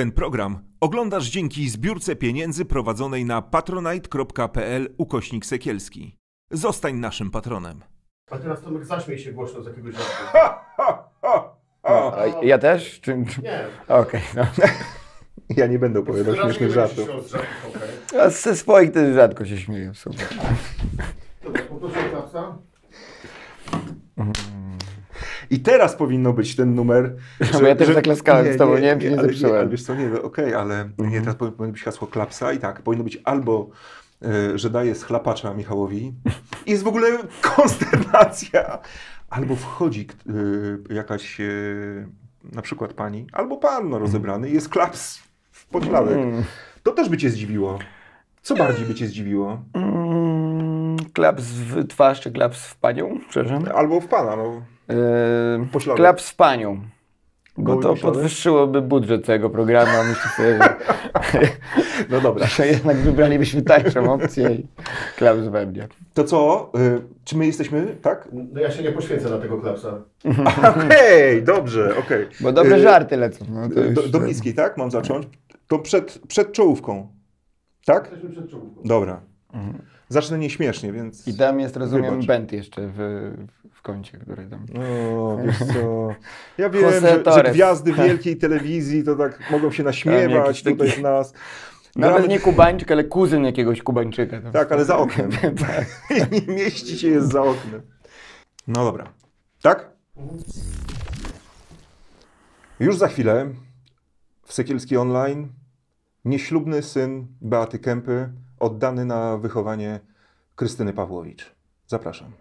Ten program oglądasz dzięki zbiórce pieniędzy prowadzonej na patronite.pl ukośnik sekielski. Zostań naszym patronem. A teraz Tomek zaśmiej się głośno z jakiegoś żartu. A ja też? Czy... Nie. Okej, no. Ja nie będę opowiadał Raczej śmiesznych nie żartów. z żartów, okej. A ze swoich też rzadko się śmieję w sumie. Dobra, poproszę o klapsa. I teraz powinno być ten numer. bo ja też zaklaskałem z tobą, nie wiem, czy nie ale, zepsułem. ale wiesz co, nie, no, okej, ale nie, teraz powinno być hasło klapsa i tak, powinno być albo, e, że daje schlapacza Michałowi i jest w ogóle konsternacja, albo wchodzi e, jakaś e, na przykład pani, albo pan no, rozebrany jest klaps w podśladek. Mm. To też by cię zdziwiło. Co bardziej by cię zdziwiło? Mm, klaps w twarz czy klaps w panią? Przepraszam. Albo w pana, no. Klaps w panią. Bo to podwyższyłoby budżet całego programu, a myślę sobie, że, No dobra. że jednak wybralibyśmy tańszą opcję i klaps we mnie. To co? E, czy my jesteśmy, tak? No ja się nie poświęcę na tego klapsa. Okej, dobrze, okej. Bo dobre E, żarty lecą. No, to Do, już, do bliskiej, tak? Mam zacząć? To przed, przed czołówką. Tak? Jesteśmy przed czołówką. Dobra. Zacznę nieśmiesznie, więc... I tam jest, rozumiem, Wybacz. bent jeszcze w, w kącie, który tam... O, wiesz co... Ja wiem, że, że gwiazdy wielkiej telewizji to tak mogą się naśmiewać jakiś taki- tutaj z nas. Nawet Gramy- nie Kubańczyk, ale kuzyn jakiegoś Kubańczyka. tam. Tak, ale za oknem. Nie mieści się jest za oknem. No dobra. Tak? Już za chwilę w Sekielski Online nieślubny syn Beaty Kępy oddany na wychowanie Krystyny Pawłowicz. Zapraszam.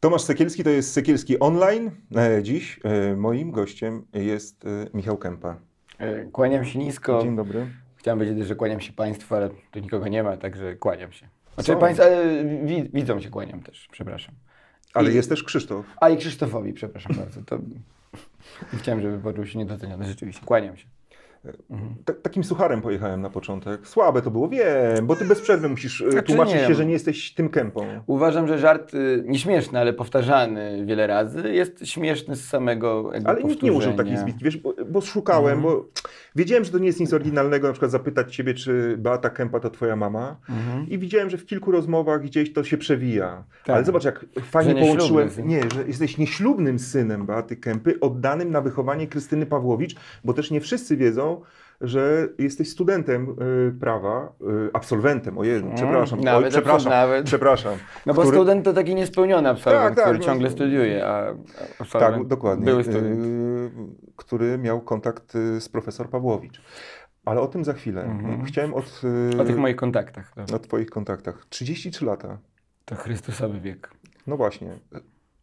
Tomasz Sekielski to jest Sekielski Online. E, Dziś e, moim gościem jest e, Michał Kępa. Kłaniam się nisko. Dzień dobry. Chciałem powiedzieć, że kłaniam się Państwu, ale tu nikogo nie ma, także kłaniam się. Znaczy Są. Państwu, ale wi- widzom się kłaniam też, przepraszam. Ale I- jest też Krzysztof. A i Krzysztofowi, przepraszam bardzo. To... Chciałem, żeby poczuł się niedoceniony, rzeczywiście. Kłaniam się. Ta- takim sucharem pojechałem na początek. Słabe to było, wiem, bo ty bez przerwy musisz e, Znaczy tłumaczyć nie. się, że nie jesteś tym kępą. Uważam, że żart y, nieśmieszny, ale powtarzany wiele razy jest śmieszny z samego Ale nikt nie użył takich zbić, wiesz, bo, bo szukałem, Mhm. bo wiedziałem, że to nie jest nic oryginalnego, na przykład zapytać ciebie, czy Beata Kępa to twoja mama Mhm. i widziałem, że w kilku rozmowach gdzieś to się przewija. Tak. Ale zobacz, jak fajnie połączyłem, nie, że jesteś nieślubnym synem Beaty Kępy, oddanym na wychowanie Krystyny Pawłowicz, bo też nie wszyscy wiedzą, że jesteś studentem y, prawa, y, absolwentem, ojej, Mm, przepraszam, nawet, oj, przepraszam, nawet. przepraszam. No bo który- student to taki niespełniony absolwent, Tak, tak, który no, ciągle studiuje, a Tak, dokładnie. były student. Y, który miał kontakt z profesor Pawłowicz. Ale o tym za chwilę. Mhm. Chciałem od, O tych moich kontaktach. To, o twoich kontaktach. 33 lata. to Chrystusowy wiek. No właśnie.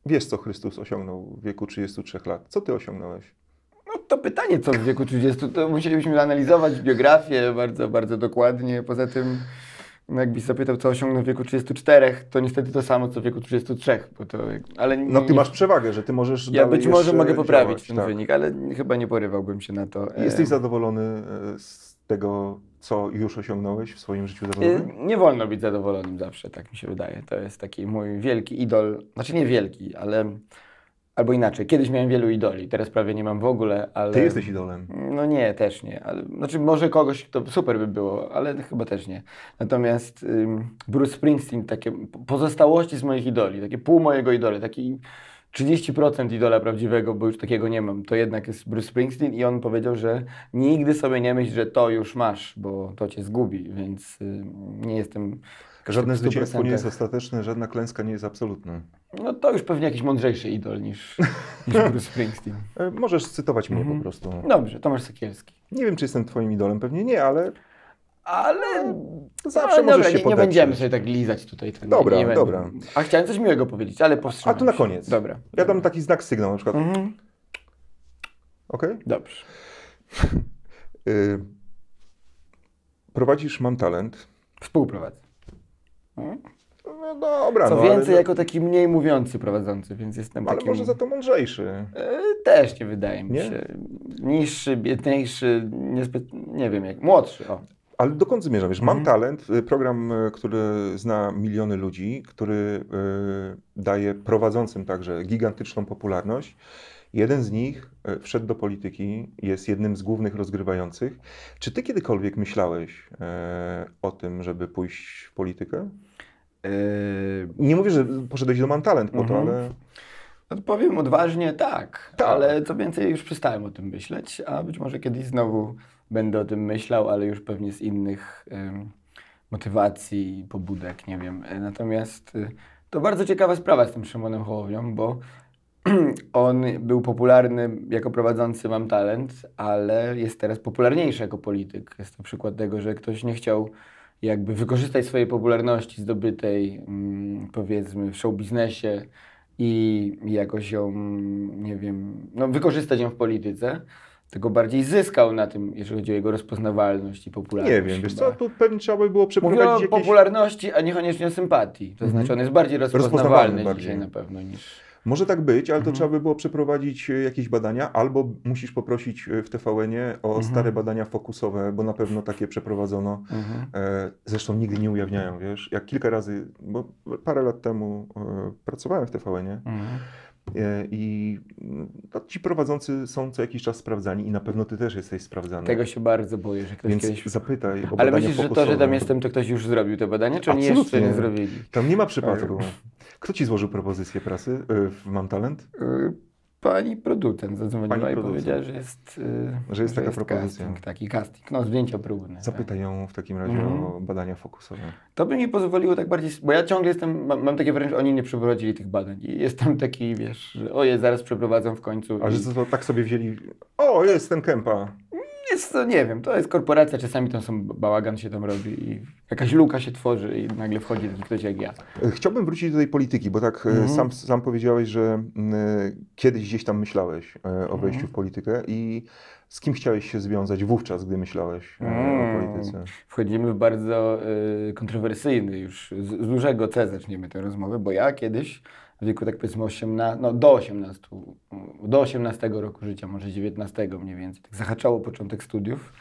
Wiesz, co Chrystus osiągnął w wieku 33 lat. Co ty osiągnąłeś? To pytanie, co w wieku 30, to musielibyśmy analizować biografię bardzo, bardzo dokładnie. Poza tym, no jakbyś zapytał, co osiągnął w wieku 34, to niestety to samo, co w wieku 33. Bo to, ale No ty nie- masz przewagę, że ty możesz Ja być może mogę poprawić działać, ten tak. wynik, ale chyba nie porywałbym się na to. Jesteś zadowolony e, z tego, co już osiągnąłeś w swoim życiu e, zawodowym? Nie wolno być zadowolonym zawsze, tak mi się wydaje. To jest taki mój wielki idol. Znaczy nie wielki, ale. Albo inaczej, kiedyś miałem wielu idoli, teraz prawie nie mam w ogóle, ale. Ty jesteś idolem. No nie, też nie. Ale, znaczy może kogoś, to super by było, ale chyba też nie. Natomiast Bruce Springsteen, takie pozostałości z moich idoli, takie pół mojego idola, taki 30% idola prawdziwego, bo już takiego nie mam, to jednak jest Bruce Springsteen i on powiedział, że nigdy sobie nie myśl, że to już masz, bo to cię zgubi, więc nie jestem... Żadne zwycięstwo nie jest 100%. ostateczne, żadna klęska nie jest absolutna. No to już pewnie jakiś mądrzejszy idol niż, niż Bruce Springsteen. E, Możesz cytować mnie Mhm. po prostu. Dobrze, Tomasz Sekielski. Nie wiem, czy jestem twoim idolem, pewnie nie, ale Ale to zawsze no, możesz dobra, się nie, nie będziemy sobie tak lizać tutaj. Nie- Dobra, nie będę. dobra. A chciałem coś miłego powiedzieć, ale A powstrzymam to na się. koniec. Dobra. Ja dam taki znak sygnał, na przykład. Mhm. Okej? Dobrze. Y, prowadzisz Mam Talent. Współprowadzę. No dobra, Co no, więcej, ale, jako taki mniej mówiący prowadzący, więc jestem ale takim... może za to mądrzejszy. E, Też nie wydaje mi Nie? się. Niższy, biedniejszy, niezbyt, nie wiem jak, młodszy, o. Ale dokąd zmierzam? Wiesz, mam Mhm. talent, y, program, y, który zna miliony ludzi, który y, daje prowadzącym także gigantyczną popularność. Jeden z nich wszedł do polityki, jest jednym z głównych rozgrywających. Czy ty kiedykolwiek myślałeś y, o tym, żeby pójść w politykę? Nie mówię, że poszedłeś do Mam Talent po to, Mhm. ale Odpowiem odważnie tak, Tak. ale co więcej, już przestałem o tym myśleć, a być może kiedyś znowu będę o tym myślał, ale już pewnie z innych em, motywacji, pobudek, nie wiem. E, Natomiast y, to bardzo ciekawa sprawa z tym Szymonem Hołownią, bo on był popularny jako prowadzący Mam Talent, ale jest teraz popularniejszy jako polityk. Jest to przykład tego, że ktoś nie chciał jakby wykorzystać swojej popularności zdobytej mm, powiedzmy w show biznesie i jakoś ją, nie wiem, no wykorzystać ją w polityce, tylko bardziej zyskał na tym, jeżeli chodzi o jego rozpoznawalność i popularność. nie wiem, wiesz co, tu pewnie trzeba by było Mówię przeprowadzić o jakieś... popularności, a niekoniecznie o sympatii. To Mhm. znaczy on jest bardziej Rozpoznawalny rozpoznawalny bardziej. dzisiaj na pewno niż... Może tak być, ale to Mhm. trzeba by było przeprowadzić e, jakieś badania, albo musisz poprosić e, w TVN-ie o Mhm. stare badania fokusowe, bo na pewno takie przeprowadzono. Mhm. E, Zresztą nigdy nie ujawniają, wiesz, jak kilka razy, bo parę lat temu pracowałem w TVN-ie Mhm. I mm, no, ci prowadzący są co jakiś czas sprawdzani i na pewno ty też jesteś sprawdzany. Tego się bardzo boję, że ktoś Więc kiedyś... zapytaj o Ale myślisz, że to, że tam jestem, to ktoś już zrobił te badania, czy oni Absolutnie. jeszcze nie zrobili? Tam nie ma przypadku. Kto ci złożył propozycję pracy e, w Mam Talent? Pani producent zadzwoniła Pani i producent. powiedziała, że jest, y, Że jest taka propozycja. Casting, taki casting, no zdjęcia próbne. Zapytaj ją w takim razie Mhm. o badania fokusowe. To by mi pozwoliło tak bardziej, bo ja ciągle jestem, mam, mam takie wrażenie, że oni nie przeprowadzili tych badań i jestem taki, wiesz, że oje, zaraz przeprowadzą w końcu. A i- że to tak sobie wzięli, o jest ten Kępa. Jest to, nie wiem, to jest korporacja, czasami tam są bałagan się tam robi i jakaś luka się tworzy i nagle wchodzi taki ktoś jak ja. Chciałbym wrócić do tej polityki, bo tak e, Mhm. sam, sam powiedziałeś, że mm, e, kiedyś gdzieś tam myślałeś e, o Mhm. wejściu w politykę i z kim chciałeś się związać wówczas, gdy myślałeś e, Mm. o polityce? Wchodzimy w bardzo y, kontrowersyjny już, z, z dużego C zaczniemy tę rozmowę, bo ja kiedyś w wieku tak powiedzmy 18, no do 18, do 18 roku życia, może 19 mniej więcej, tak zahaczało początek studiów,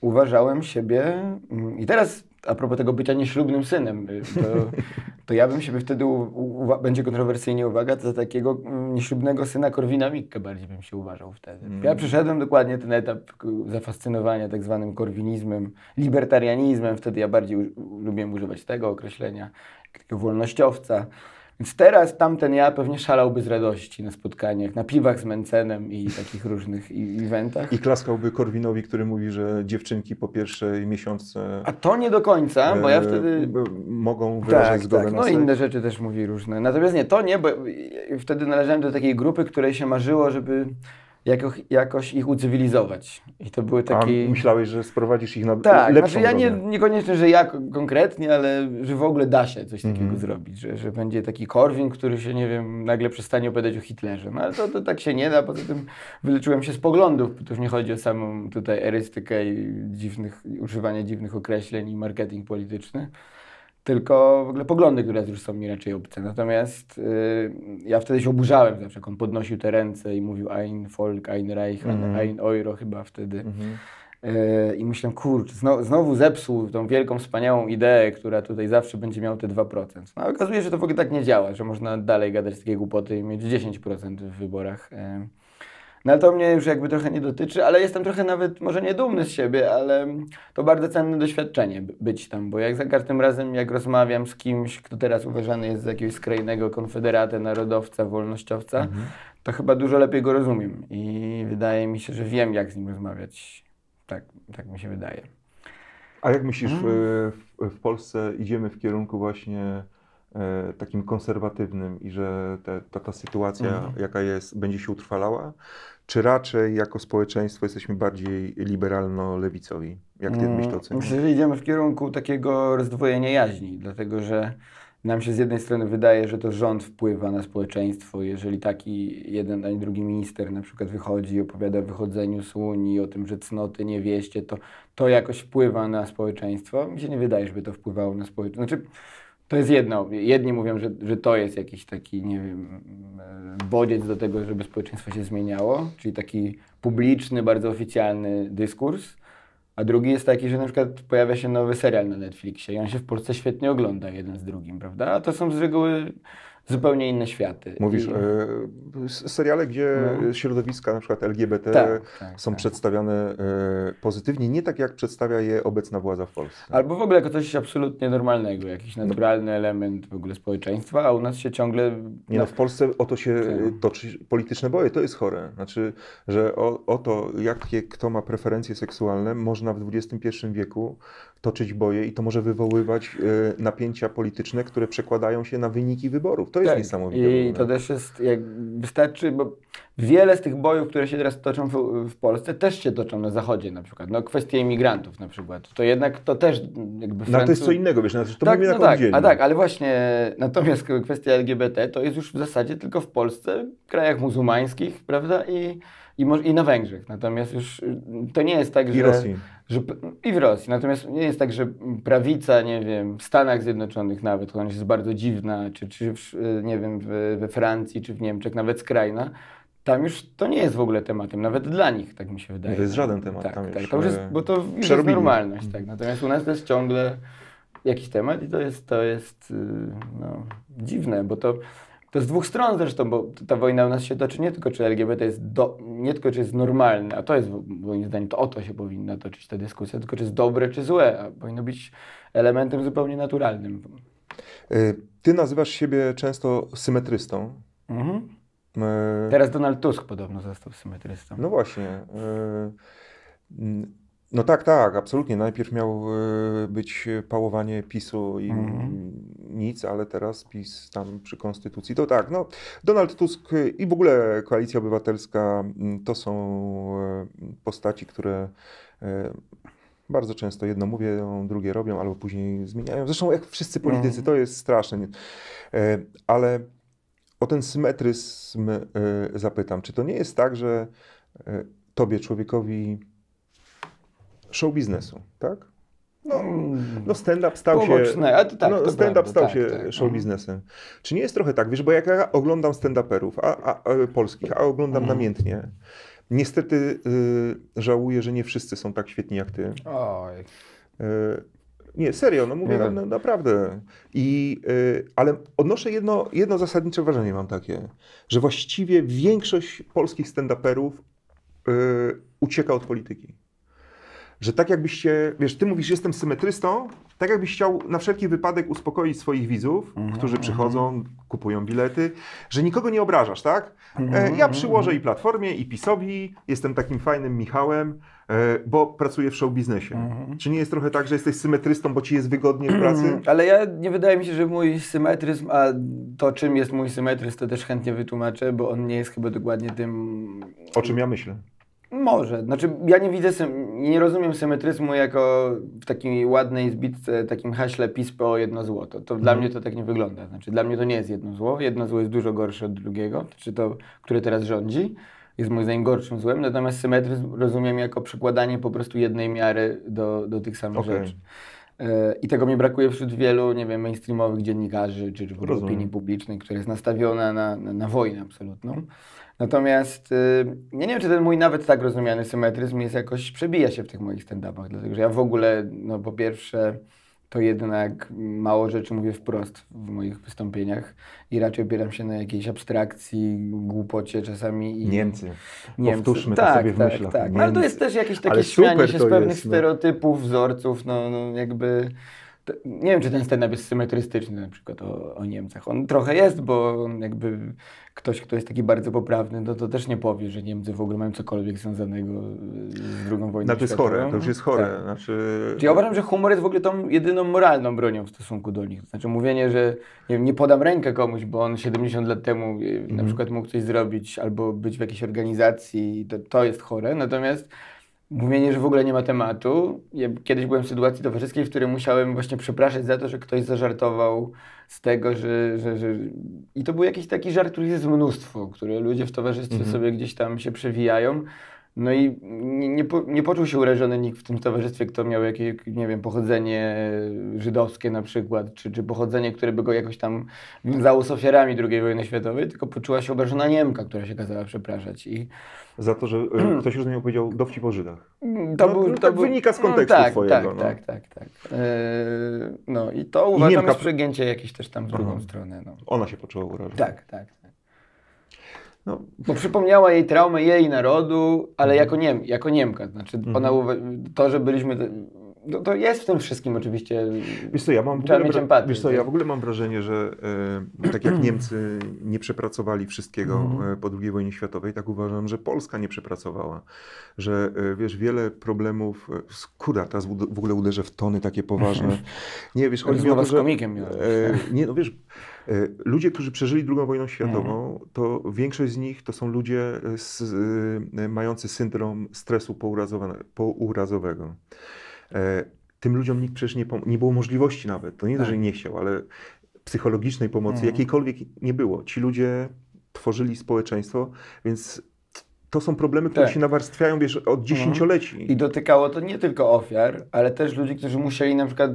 uważałem siebie mm, i teraz a propos tego bycia nieślubnym synem, y, to, to ja bym siebie wtedy, u, u, będzie kontrowersyjnie uwaga, za takiego mm, nieślubnego syna Korwina Mikke bardziej bym się uważał wtedy. Mm. Ja przeszedłem dokładnie ten etap zafascynowania tak zwanym korwinizmem, libertarianizmem, wtedy ja bardziej u, lubiłem używać tego określenia, takiego wolnościowca. Więc teraz tamten ja pewnie szalałby z radości na spotkaniach, na piwach z Mencenem i takich różnych eventach. I klaskałby Korwinowi, który mówi, że dziewczynki po pierwszej miesiączce A to nie do końca, bo ja e, wtedy... mogą wyrażać Tak, zgodę tak. na No seks. inne rzeczy też mówi różne. Natomiast nie, to nie, bo wtedy należałem do takiej grupy, której się marzyło, żeby jako, jakoś ich ucywilizować. I to były takie... A myślałeś, że sprowadzisz ich na Tak, lepszą znaczy ja nie, niekoniecznie, że ja konkretnie, ale że w ogóle da się coś takiego Mhm. zrobić, że, że będzie taki Korwin, który się, nie wiem, nagle przestanie opowiadać o Hitlerze. No ale to, to tak się nie da, poza tym wyleczyłem się z poglądów, bo to już nie chodzi o samą tutaj erystykę i dziwnych, używanie dziwnych określeń i marketing polityczny, tylko w ogóle poglądy, które już są mi raczej obce. Natomiast y, ja wtedy się oburzałem zawsze, jak on podnosił te ręce i mówił Ein Volk, Ein Reich, Mhm. Ein Euro chyba wtedy. Mhm. Yy, I myślę, kurczę, znowu, znowu zepsuł tą wielką, wspaniałą ideę, która tutaj zawsze będzie miał te 2%. No, okazuje się, że to w ogóle tak nie działa, że można dalej gadać takie głupoty i mieć 10% w wyborach. Yy. No ale to mnie już jakby trochę nie dotyczy, ale jestem trochę nawet, może nie dumny z siebie, ale to bardzo cenne doświadczenie by- być tam, bo jak za każdym razem, jak rozmawiam z kimś, kto teraz uważany jest za jakiegoś skrajnego konfederatę, narodowca, wolnościowca, Mhm. to chyba dużo lepiej go rozumiem i wydaje mi się, że wiem, jak z nim rozmawiać. Tak, tak mi się wydaje. A jak myślisz, w, w, w Polsce idziemy w kierunku właśnie e, takim konserwatywnym i że te, ta, ta sytuacja, Mhm. jaka jest, będzie się utrwalała? Czy raczej jako społeczeństwo jesteśmy bardziej liberalno-lewicowi? Jak ty Mm, byś to ocenił? Myślę, że idziemy w kierunku takiego rozdwojenia jaźni, dlatego że nam się z jednej strony wydaje, że to rząd wpływa na społeczeństwo. Jeżeli taki jeden ani drugi minister na przykład wychodzi i opowiada o wychodzeniu z Unii, o tym, że cnoty nie wieście, to to jakoś wpływa na społeczeństwo. Mi się nie wydaje, żeby to wpływało na społeczeństwo. Znaczy, to jest jedno. Jedni mówią, że, że to jest jakiś taki, nie wiem, bodziec do tego, żeby społeczeństwo się zmieniało, czyli taki publiczny, bardzo oficjalny dyskurs. A drugi jest taki, że na przykład pojawia się nowy serial na Netflixie i on się w Polsce świetnie ogląda jeden z drugim, prawda? A to są z reguły zupełnie inne światy. Mówisz, I... e, seriale, gdzie No. środowiska, na przykład LGBT, Tak, tak, są tak. przedstawiane e, pozytywnie, nie tak jak przedstawia je obecna władza w Polsce. Albo w ogóle jako coś absolutnie normalnego, jakiś No. naturalny element w ogóle społeczeństwa, a u nas się ciągle... Nie no, w Polsce o to się Tak. toczy polityczne boje, to jest chore. Znaczy, że o, o to, jakie kto ma preferencje seksualne, można w XXI wieku toczyć boje i to może wywoływać e, napięcia polityczne, które przekładają się na wyniki wyborów. To jest Tak, niesamowite. I to też jest, jak wystarczy, bo wiele z tych bojów, które się teraz toczą w, w Polsce, też się toczą na Zachodzie na przykład. No kwestie imigrantów na przykład. To jednak to też jakby No, ale to jest Francu- co innego, wiesz, znaczy, to tak, mówimy no tak, oddzielnie. a tak, ale właśnie natomiast kwestia LGBT to jest już w zasadzie tylko w Polsce, w krajach muzułmańskich, prawda, i, i, i na Węgrzech. Natomiast już y, to nie jest tak, I że... Rosji. Że, I w Rosji. Natomiast nie jest tak, że prawica, nie wiem, w Stanach Zjednoczonych nawet, ona jest bardzo dziwna, czy, czy w, nie wiem, w, we Francji, czy w Niemczech, nawet skrajna, tam już to nie jest w ogóle tematem, nawet dla nich, tak mi się wydaje. To jest żaden temat, Tak, tam tak, już, to już jest, e, bo to już jest normalność, tak. Natomiast u nas to jest ciągle jakiś temat i to jest, to jest y, no, dziwne, bo to, to z dwóch stron zresztą, bo ta wojna u nas się toczy nie tylko czy LGBT jest, do, nie tylko czy jest normalne, a to jest moim zdaniem, to o to się powinna toczyć ta dyskusja, tylko czy jest dobre czy złe, a powinno być elementem zupełnie naturalnym. Y, Ty nazywasz siebie często symetrystą. Mhm. Y, Teraz Donald Tusk podobno został symetrystą. No właśnie. Mm, No tak, tak, absolutnie. Najpierw miał y, być pałowanie PiSu i Mhm. nic, ale teraz PiS tam przy konstytucji. To tak, no Donald Tusk i w ogóle Koalicja Obywatelska mm, to są y, postaci, które y, bardzo często jedno mówią, drugie robią, albo później zmieniają. Zresztą jak wszyscy politycy, Mhm. to jest straszne. E, Ale o ten symetryzm zapytam. Czy to nie jest tak, że tobie, człowiekowi show biznesu, tak? No, no stand-up stał się, Poboczne, tak, no, stand-up stał tak, się tak. show biznesem. Czy nie jest trochę tak, wiesz, bo jak ja oglądam stand-uperów a, a, a, polskich, a oglądam Mhm. namiętnie, niestety y, żałuję, że nie wszyscy są tak świetni jak ty. Oj. E, Nie, serio, no mówię wiem. na, naprawdę. I, e, ale odnoszę jedno, jedno zasadnicze wrażenie, mam takie, że właściwie większość polskich stand-uperów e, ucieka od polityki. Że tak jakbyście, wiesz, ty mówisz, jestem symetrystą, tak jakbyś chciał na wszelki wypadek uspokoić swoich widzów, Mhm, którzy przychodzą, kupują bilety, że nikogo nie obrażasz, tak? E, Mhm, ja przyłożę i Platformie, i PiSowi, jestem takim fajnym Michałem, e, bo pracuję w show biznesie. Mhm. Czy nie jest trochę tak, że jesteś symetrystą, bo ci jest wygodnie w pracy? Ale ja nie wydaje mi się, że mój symetryzm, a to czym jest mój symetryzm, to też chętnie wytłumaczę, bo on nie jest chyba dokładnie tym. O czym ja myślę? Może. Znaczy, ja nie widzę, nie rozumiem symetryzmu jako w takiej ładnej zbitce, takim haśle PiS PO jedno zło. To, dla Mhm. mnie to tak nie wygląda. Znaczy, dla mnie to nie jest jedno zło. Jedno zło jest dużo gorsze od drugiego, czy to, które teraz rządzi. Jest moim zdaniem gorszym złem, natomiast symetryzm rozumiem jako przekładanie po prostu jednej miary do, do tych samych Okej. rzeczy. E, I tego mi brakuje wśród wielu, nie wiem, mainstreamowych dziennikarzy, czy, czy opinii publicznej, która jest nastawiona na, na, na wojnę absolutną. Natomiast y, ja nie wiem, czy ten mój nawet tak rozumiany symetryzm jest jakoś, przebija się w tych moich stand-upach, dlatego że ja w ogóle, no po pierwsze, to jednak mało rzeczy mówię wprost w moich wystąpieniach i raczej opieram się na jakiejś abstrakcji, głupocie czasami. I Niemcy. Niemcy. Powtórzmy to tak, sobie w tak, myślach. Tak, no, ale to jest też jakieś takie śmianie się to z pewnych jest, no. stereotypów, wzorców, no, no jakby... Nie wiem, czy ten stand-up jest symetrystyczny na przykład o, o Niemcach. On trochę jest, bo jakby ktoś, kto jest taki bardzo poprawny, no to też nie powie, że Niemcy w ogóle mają cokolwiek związanego z drugą wojną No to jest światową. chore, to już jest chore. Tak. Znaczy, Czy Ja uważam, że humor jest w ogóle tą jedyną moralną bronią w stosunku do nich. Znaczy mówienie, że nie, wiem, nie podam rękę komuś, bo on 70 lat temu Mhm. na przykład mógł coś zrobić albo być w jakiejś organizacji, to, to jest chore. Natomiast mówienie, że w ogóle nie ma tematu. Ja kiedyś byłem w sytuacji towarzyskiej, w której musiałem właśnie przepraszać za to, że ktoś zażartował z tego, że, że, że... I to był jakiś taki żart, których jest mnóstwo, które ludzie w towarzystwie Mhm. sobie gdzieś tam się przewijają. No i nie, nie, nie poczuł się urażony nikt w tym towarzystwie, kto miał jakieś, nie wiem, pochodzenie żydowskie na przykład, czy, czy pochodzenie, które by go jakoś tam wiązało z ofiarami II wojny światowej, tylko poczuła się obrażona Niemka, która się kazała przepraszać. I za to, że e, ktoś rozumiał powiedział dowcip o Żydach. To No, był, no to tak był, wynika z no, kontekstu tak, twojego, Tak, no. tak, tak, tak. Eee, no i to uważam Niemka- jest przegięcie jakieś też tam w drugą Aha. stronę. No. Ona się poczuła urażona. Tak, tak. No, Bo przypomniała jej traumę jej narodu, ale Mhm. jako, Niem, jako Niemka. Znaczy ona, uwa- to, że byliśmy... No, to jest w tym wszystkim oczywiście... Wiesz co, ja mam w Trzeba ogóle, mieć wra- empatię, wiesz co, ja w ogóle mam wrażenie, że e, tak jak Niemcy nie przepracowali wszystkiego Mhm. e, po II wojnie światowej, tak uważam, że Polska nie przepracowała. Że e, wiesz, wiele problemów, e, skóra, teraz w w ogóle uderzę w tony takie poważne. Nie, wiesz, chodzi mi o to, że... komikiem e, Nie, no wiesz, ludzie, którzy przeżyli II wojnę światową, Mhm. to większość z nich to są ludzie z, e, mający syndrom stresu pourazowego. E, tym ludziom nikt przecież nie, nie było możliwości nawet. To nie to, Tak. że nie chciał, ale psychologicznej pomocy Mhm. jakiejkolwiek nie było. Ci ludzie tworzyli społeczeństwo, więc to są problemy, które Tak. się nawarstwiają wiesz, od dziesięcioleci. I dotykało to nie tylko ofiar, ale też ludzi, którzy musieli na przykład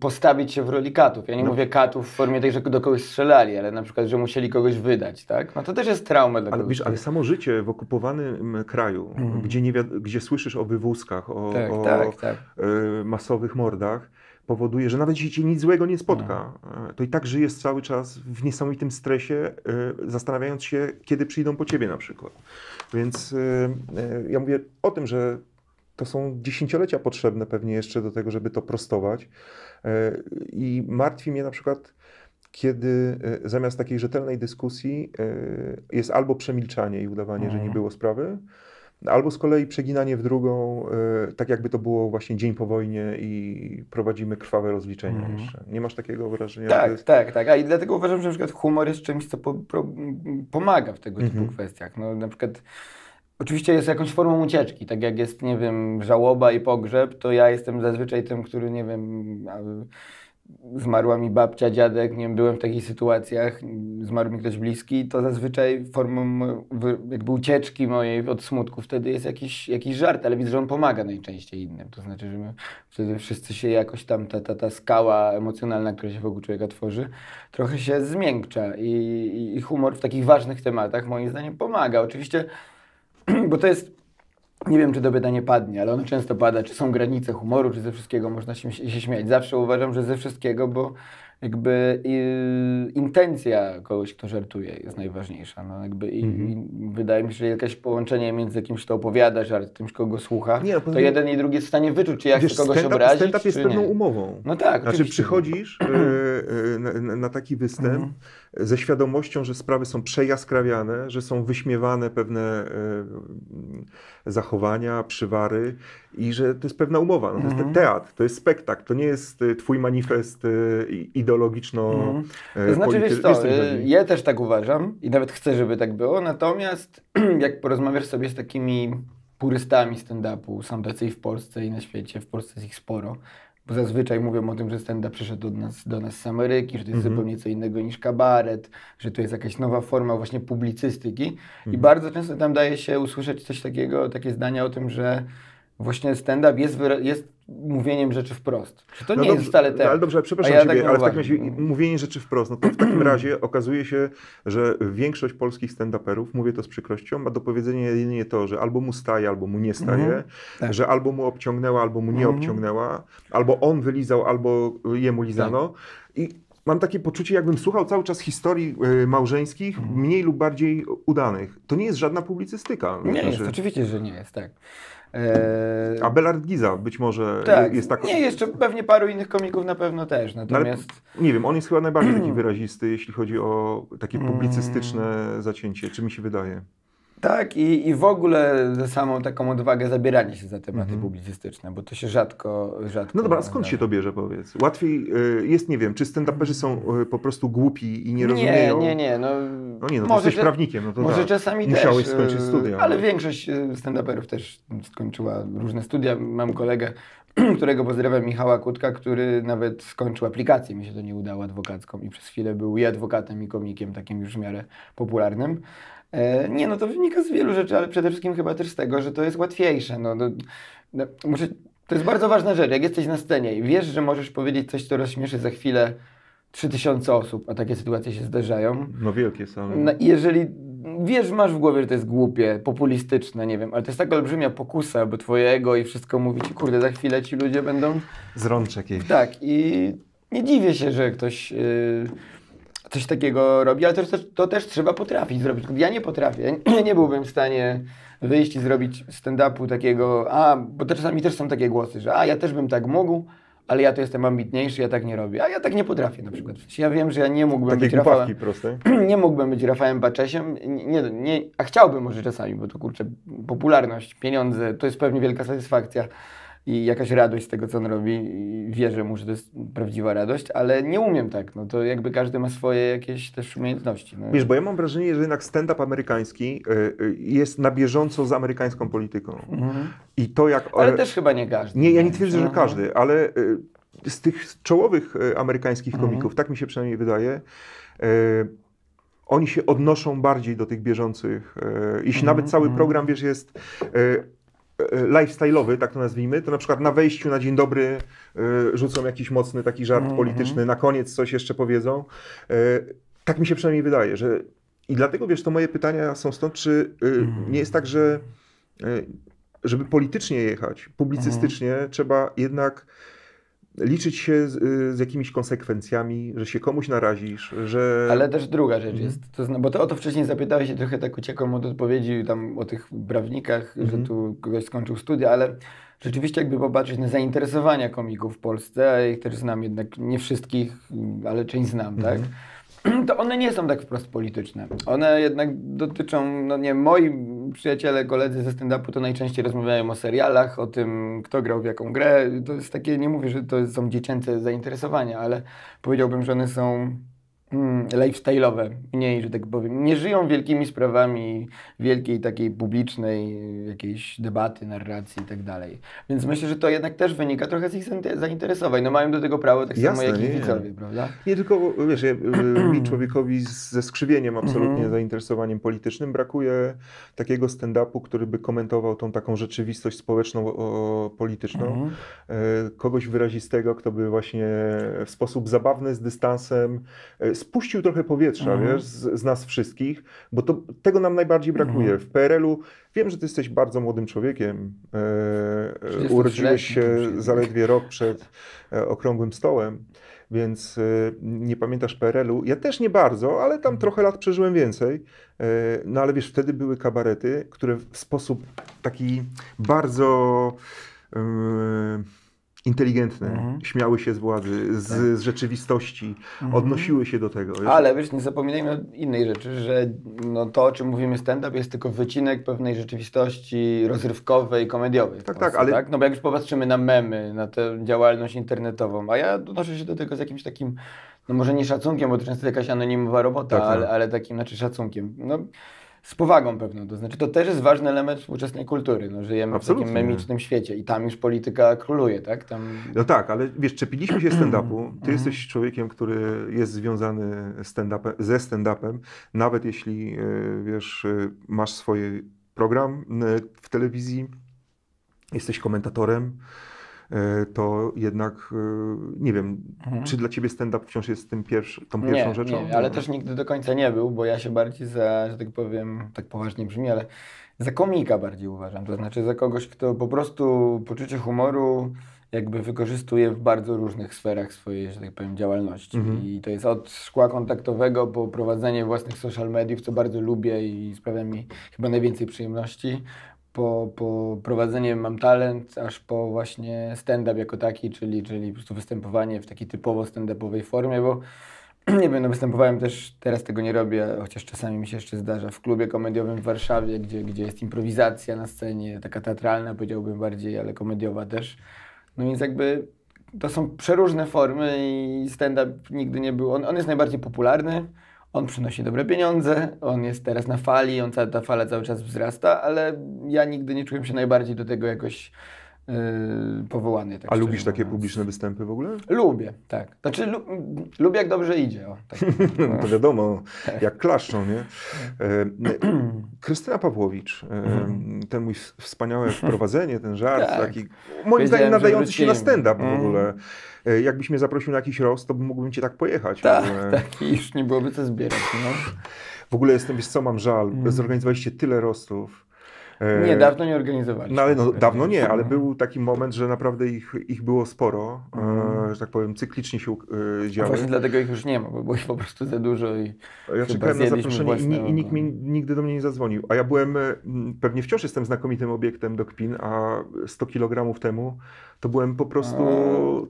postawić się w roli katów. Ja nie No. mówię katów w formie tej, że do kogoś strzelali, ale na przykład, że musieli kogoś wydać, tak? No to też jest trauma dla Ale kogoś. wiesz, ale samo życie w okupowanym kraju, Mhm. gdzie, nie gdzie słyszysz o wywózkach, o, Tak, o tak, tak. e, masowych mordach, powoduje, że nawet jeśli cię nic złego nie spotka, No. e, to i tak żyjesz cały czas w niesamowitym stresie, e, zastanawiając się, kiedy przyjdą po ciebie na przykład. Więc e, e, ja mówię o tym, że to są dziesięciolecia potrzebne pewnie jeszcze do tego, żeby to prostować. E, I martwi mnie na przykład, kiedy e, zamiast takiej rzetelnej dyskusji e, jest albo przemilczanie i udawanie, że nie Mhm. było sprawy, albo z kolei przeginanie w drugą, tak jakby to było właśnie dzień po wojnie i prowadzimy krwawe rozliczenia Mhm. jeszcze. Nie masz takiego wrażenia? Tak, jest... tak, tak. A i dlatego uważam, że na przykład humor jest czymś, co po, pomaga w tego typu Mhm. kwestiach. No, na przykład oczywiście jest jakąś formą ucieczki. Tak jak jest, nie wiem, żałoba i pogrzeb, to ja jestem zazwyczaj tym, który, nie wiem, zmarła mi babcia, dziadek, nie wiem, byłem w takich sytuacjach, zmarł mi ktoś bliski, to zazwyczaj formą jakby ucieczki mojej od smutku wtedy jest jakiś, jakiś żart, ale widzę, że on pomaga najczęściej innym. To znaczy, że my wtedy wszyscy się jakoś tam, ta, ta, ta skała emocjonalna, która się wokół człowieka tworzy, trochę się zmiękcza i- i humor w takich ważnych tematach moim zdaniem pomaga. Oczywiście, bo to jest nie wiem, czy to pytanie padnie, ale ono często pada, czy są granice humoru, czy ze wszystkiego można się, się śmiać. Zawsze uważam, że ze wszystkiego, bo jakby y, intencja kogoś, kto żartuje jest najważniejsza. No, jakby i, i wydaje mi się, że jakaś połączenie między kimś, kto opowiada żart, tym, kogo słucha, Nie, no, to jeden i drugi jest w stanie wyczuć, czy ja Wiesz, chcę kogoś stand-up, obrazić, stand-up jest pewną nie. umową. No tak, Znaczy oczywiście. przychodzisz e, na, na- taki występ Mhm. ze świadomością, że sprawy są przejaskrawiane, że są wyśmiewane pewne e, zachowania, przywary i że to jest pewna umowa. No, to Mhm. jest teatr, to jest spektakl, to nie jest e, twój manifest i- ideologiczno Mhm. e, To znaczy, wiesz co, y, ja też tak uważam i nawet chcę, żeby tak było, natomiast jak porozmawiasz sobie z takimi purystami stand-upu, są tacy i w Polsce i na świecie, w Polsce jest ich sporo, bo zazwyczaj mówią o tym, że stand-up przyszedł do nas, do nas z Ameryki, że to jest Mhm. zupełnie co innego niż kabaret, że to jest jakaś nowa forma właśnie publicystyki i Mhm. bardzo często tam daje się usłyszeć coś takiego, takie zdania o tym, że właśnie stand-up jest, jest mówieniem rzeczy wprost. Że to No nie dobrze, jest wcale no tak. Ale dobrze, ale przepraszam ja Ciebie, tak ale w takim razie mówienie rzeczy wprost, no to w takim razie okazuje się, że większość polskich stand-uperów, mówię to z przykrością, ma do powiedzenia jedynie to, że albo mu staje, albo mu nie staje, Mhm. Tak. że albo mu obciągnęła, albo mu nie Mhm. obciągnęła, albo on wylizał, albo jemu lizano. Tak. I mam takie poczucie, jakbym słuchał cały czas historii y, małżeńskich, Mhm. mniej lub bardziej udanych. To nie jest żadna publicystyka. Nie Znaczy, jest, oczywiście, że nie jest, tak. Eee, A Belard Giza być może tak, jest tak. nie, jeszcze pewnie paru innych komików na pewno też, No ale natomiast... nie wiem, on jest chyba najbardziej taki wyrazisty, jeśli chodzi o takie publicystyczne zacięcie, czy mi się wydaje. Tak, i, i w ogóle za samą taką odwagę zabierania się za tematy Mhm. publicystyczne, bo to się rzadko, rzadko... No dobra, a skąd się to bierze, powiedz? Łatwiej y, jest, nie wiem, czy stand-uperzy są y, po prostu głupi i nie rozumieją? Nie, nie, nie. No, No nie, no to może jesteś cze- prawnikiem, no to Może tak. czasami Musiałeś też. skończyć e, studia. Ale no. większość stand-uperów też skończyła różne studia. Mam kolegę, którego pozdrawiam, Michała Kutka, który nawet skończył aplikację, mi się to nie udało, adwokacką i przez chwilę był i adwokatem, i komikiem, takim już w miarę popularnym. E, Nie, no to wynika z wielu rzeczy, ale przede wszystkim chyba też z tego, że to jest łatwiejsze. No, no, no, muszę, to jest bardzo ważna rzecz. Jak jesteś na scenie i wiesz, że możesz powiedzieć coś, co rozśmieszy za chwilę 3000 osób, a takie sytuacje się zdarzają, No wielkie są. no, i jeżeli wiesz, masz w głowie, że to jest głupie, populistyczne, nie wiem, ale to jest taka olbrzymia pokusa, bo twoje ego i wszystko mówi ci, kurde, za chwilę ci ludzie będą... Z rączek jej. Tak, i nie dziwię się, że ktoś yy, coś takiego robi, ale to, to, to też trzeba potrafić zrobić. Ja nie potrafię, nie byłbym w stanie wyjść i zrobić stand-upu takiego, a, bo to czasami też są takie głosy, że a, ja też bym tak mógł, ale ja to jestem ambitniejszy, ja tak nie robię. A ja tak nie potrafię na przykład. Ja wiem, że ja nie mógłbym Takie być Rafałem, proste. nie mógłbym być Rafałem Baczesiem, nie, nie, a chciałbym może czasami, bo to kurczę, popularność, pieniądze, to jest pewnie wielka satysfakcja i jakaś radość z tego, co on robi i wierzę mu, że to jest prawdziwa radość, ale nie umiem tak, no to jakby każdy ma swoje jakieś też umiejętności. No. Wiesz, bo ja mam wrażenie, że jednak stand-up amerykański y, y, jest na bieżąco z amerykańską polityką. Mhm. I to jak... Ale też chyba nie każdy. Nie, ja nie twierdzę, że No. każdy, ale y, z tych czołowych amerykańskich Mhm. komików, tak mi się przynajmniej wydaje, oni się odnoszą bardziej do tych bieżących. Jeśli Mhm, nawet cały mhm. program, wiesz, jest lifestyle'owy, tak to nazwijmy, to na przykład na wejściu na dzień dobry y, rzucą jakiś mocny taki żart Mhm, polityczny, na koniec coś jeszcze powiedzą. Y, Tak mi się przynajmniej wydaje, że i dlatego, wiesz, to moje pytania są stąd, czy Mhm. nie jest tak, że żeby politycznie jechać, publicystycznie, Mhm. trzeba jednak liczyć się z, y, z jakimiś konsekwencjami, że się komuś narazisz, że... Ale też druga rzecz Mhm. jest, to zna, bo to o to wcześniej zapytałeś i trochę tak uciekłem od odpowiedzi tam o tych prawnikach, Mhm. że tu kogoś skończył studia, ale rzeczywiście jakby popatrzeć na zainteresowania komików w Polsce, a ich też znam jednak, nie wszystkich, ale część znam, Mhm. tak? To one nie są tak wprost polityczne. One jednak dotyczą, no nie, moi przyjaciele, koledzy ze stand-upu to najczęściej rozmawiają o serialach, o tym, kto grał w jaką grę. To jest takie, nie mówię, że to są dziecięce zainteresowania, ale powiedziałbym, że one są lifestyle'owe, mniej, że tak powiem. Nie żyją wielkimi sprawami wielkiej takiej publicznej jakiejś debaty, narracji i tak dalej. Więc myślę, że to jednak też wynika trochę z ich zainter- zainteresowań. No mają do tego prawo tak Jasne, samo jak i widzowie, prawda? Nie tylko, wiesz, ja, y, mi człowiekowi ze skrzywieniem absolutnie Mhm. zainteresowaniem politycznym brakuje takiego stand-upu, który by komentował tą taką rzeczywistość społeczną, o, polityczną. Mhm. E, kogoś wyrazistego, kto by właśnie w sposób zabawny, z dystansem e, spuścił trochę powietrza, Mhm. wiesz, z, z nas wszystkich, bo to, tego nam najbardziej brakuje. Mhm. W PRL-u wiem, że ty jesteś bardzo młodym człowiekiem. E, e, 33-letnim urodziłeś się zaledwie rok przed e, okrągłym stołem. Więc e, nie pamiętasz PRL-u. Ja też nie bardzo, ale tam trochę lat przeżyłem więcej. No ale wiesz, wtedy były kabarety, które w sposób taki bardzo e, inteligentny, Mhm. śmiały się z władzy, z, z rzeczywistości, odnosiły się do tego. wiesz? Ale wiesz, nie zapominajmy o innej rzeczy, że no to, o czym mówimy stand-up, jest tylko wycinek pewnej rzeczywistości rozrywkowej, komediowej. Tak, tak, ale- No bo jak już popatrzymy na memy, na tę działalność internetową, a ja odnoszę się do tego z jakimś takim, no może nie szacunkiem, bo to często jakaś anonimowa robota, Tak, tak. ale, ale takim, znaczy szacunkiem. No, z powagą pewną, to znaczy to też jest ważny element współczesnej kultury. No, żyjemy w Absolutnie. takim memicznym świecie i tam już polityka króluje, tak? Tam... No tak, ale wiesz, czepiliśmy się stand-upu. Ty Mhm. jesteś człowiekiem, który jest związany stand-upem, ze stand-upem, nawet jeśli e, wiesz, e, masz swój program w telewizji, jesteś komentatorem, to jednak e, nie wiem, Mhm. czy dla ciebie stand-up wciąż jest tym pierwszy, tą pierwszą nie, rzeczą? Nie, ale No. też nigdy do końca nie był, bo ja się bardziej za, że tak powiem, tak poważnie brzmi, ale za komika bardziej uważam. To znaczy za kogoś, kto po prostu poczucie humoru jakby wykorzystuje w bardzo różnych sferach swojej, że tak powiem, działalności. Mhm. I to jest od szkła kontaktowego po prowadzenie własnych social mediów, co bardzo lubię i sprawia mi chyba najwięcej przyjemności. Po, po prowadzenie Mam Talent, aż po właśnie stand-up jako taki, czyli, czyli po prostu występowanie w takiej typowo stand-upowej formie, bo nie wiem, no występowałem też, teraz tego nie robię, chociaż czasami mi się jeszcze zdarza, w klubie komediowym w Warszawie, gdzie, gdzie jest improwizacja na scenie, taka teatralna powiedziałbym bardziej, ale komediowa też. No więc jakby to są przeróżne formy i stand-up nigdy nie był, on, on jest najbardziej popularny, on przynosi dobre pieniądze, on jest teraz na fali, on ta fala cały czas wzrasta, ale ja nigdy nie czułem się najbardziej do tego jakoś yy, powołany. Tak A lubisz takie mówiąc. publiczne występy w ogóle? Lubię, tak. Znaczy, lu- lubię jak dobrze idzie. O, tak. No, to wiadomo, jak klaszczą, nie? E, n- Krystyna Pawłowicz, e, ten mój wspaniałe wprowadzenie, ten żart, Tak. taki, moim zdaniem nadający się na stand-up w Mm. ogóle. E, Jakbyś mnie zaprosił na jakiś roast, to mógłbym cię tak pojechać. tak, tak. I już nie byłoby co zbierać. No. W ogóle jestem, wiesz co, mam żal, Mm. zorganizowaliście tyle rostów. E, Nie, dawno nie organizowaliśmy. No ale no, dawno nie, ale No. był taki moment, że naprawdę ich, ich było sporo, Mhm. e, że tak powiem, cyklicznie się e, A działy. Właśnie dlatego ich już nie ma, bo było ich po prostu za dużo i Ja czekałem na zaproszenie i, ni- własne i nikt mi nigdy do mnie nie zadzwonił. A ja byłem, e, pewnie wciąż jestem znakomitym obiektem do kpin, a 100 kg temu to byłem po prostu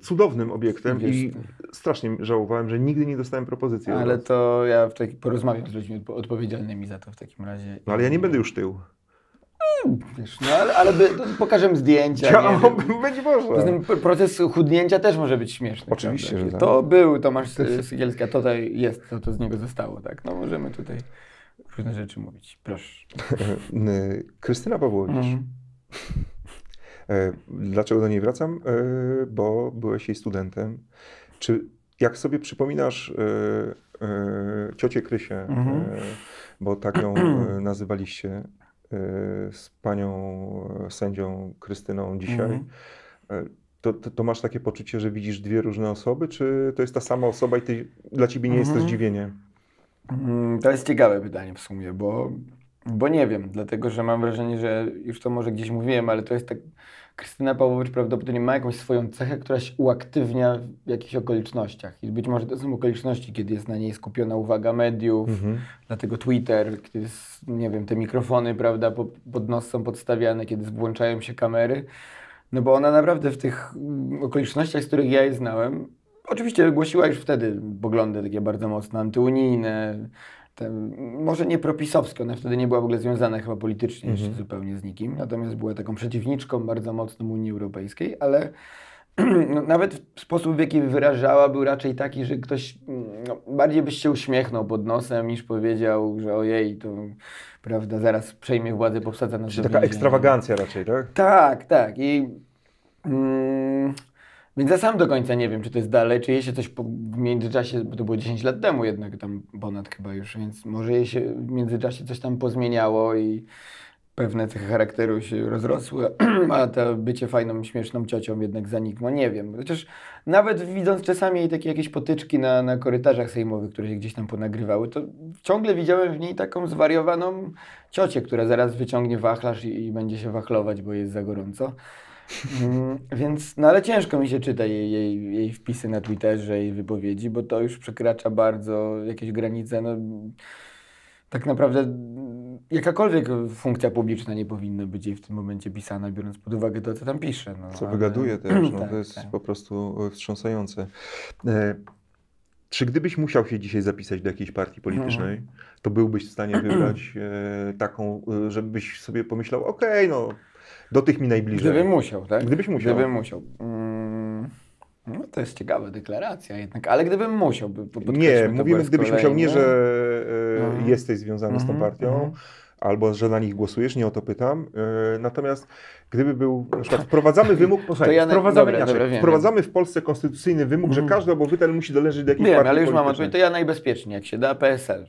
A. cudownym obiektem Wiesz, i strasznie żałowałem, że nigdy nie dostałem propozycji. Ale to ja w taki, porozmawiam z ludźmi odpo- odpowiedzialnymi za to w takim razie. No ale ja nie będę już tył. Wiesz, no ale, ale by, pokażemy zdjęcia. Ja, wiem. będzie Poza tym proces chudnięcia też może być śmieszny. Oczywiście, prawda? że tak. To był Tomasz Sygielski, a tutaj jest, to, to z niego zostało, tak? No możemy tutaj różne rzeczy mówić. Proszę. Krystyna Pawłowicz. Mhm. E, Dlaczego do niej wracam? E, Bo byłeś jej studentem. Czy jak sobie przypominasz e, ciocię Krysię, Mhm. bo tak ją nazywaliście z panią e, sędzią Krystyną dzisiaj, Mhm. e, to, to, to masz takie poczucie, że widzisz dwie różne osoby, czy to jest ta sama osoba i ty, dla ciebie nie jest to Mhm. zdziwienie? Mm, To jest ciekawe pytanie w sumie, bo, bo nie wiem, dlatego że mam wrażenie, że już to może gdzieś mówiłem, ale to jest tak. Krystyna Pawłowicz prawdopodobnie ma jakąś swoją cechę, która się uaktywnia w jakichś okolicznościach. I być może to są okoliczności, kiedy jest na niej skupiona uwaga mediów, Mhm. dlatego Twitter, kiedy jest, nie wiem, te mikrofony, prawda, po- pod nos są podstawiane, kiedy włączają się kamery. No bo ona naprawdę w tych mm, okolicznościach, z których ja je znałem, oczywiście głosiła już wtedy poglądy takie bardzo mocno antyunijne, te, może nie propisowskie, ona wtedy nie była w ogóle związana chyba politycznie jeszcze zupełnie z nikim, natomiast była taką przeciwniczką bardzo mocną Unii Europejskiej, ale no, nawet sposób, w jaki wyrażała, był raczej taki, że ktoś no, bardziej byś się uśmiechnął pod nosem, niż powiedział, że ojej, to prawda, zaraz przejmie władzę, powsadza nas Czyli taka ekstrawagancja raczej, tak? Tak, tak. I, mm, więc ja sam do końca nie wiem, czy to jest dalej, czy jej się coś po, w międzyczasie, bo to było 10 lat temu jednak, tam ponad chyba już, więc może jej się w międzyczasie coś tam pozmieniało i pewne cechy charakteru się rozrosły, a to bycie fajną, śmieszną ciocią jednak zanikło. Nie wiem. Chociaż nawet widząc czasami takie jakieś potyczki na, na korytarzach sejmowych, które się gdzieś tam ponagrywały, to ciągle widziałem w niej taką zwariowaną ciocię, która zaraz wyciągnie wachlarz i, i będzie się wachlować, bo jest za gorąco. Mm, więc, no ale ciężko mi się czyta jej, jej, jej wpisy na Twitterze, jej wypowiedzi, bo to już przekracza bardzo jakieś granice. No, tak naprawdę mm, jakakolwiek funkcja publiczna nie powinna być jej w tym momencie pisana, biorąc pod uwagę to, co tam pisze. No, Co ale- wygaduje też, no, Tak, to jest tak. po prostu e, wstrząsające. E, czy gdybyś musiał się dzisiaj zapisać do jakiejś partii politycznej, Mhm. to byłbyś w stanie wybrać e, taką, e, żebyś sobie pomyślał, okej, no, do tych mi najbliżej. Gdybym musiał, tak? Gdybyś musiał. Gdybym musiał. Mm, no to jest ciekawa deklaracja jednak, ale gdybym musiał. by- Nie, mówimy, gdybyś musiał, nie, że e, Mhm. jesteś związany z tą Mhm, partią, mhm. albo że na nich głosujesz, nie o to pytam. E, natomiast gdyby był, na przykład wprowadzamy wymóg, posłuchaj, ja wprowadzamy, dobra, dobra, wprowadzamy w Polsce konstytucyjny wymóg, że Mhm. każdy obywatel musi doleżeć do jakiejś Wiem, partii ale już mam odpowiedź. To ja najbezpieczniej, jak się da, PSL.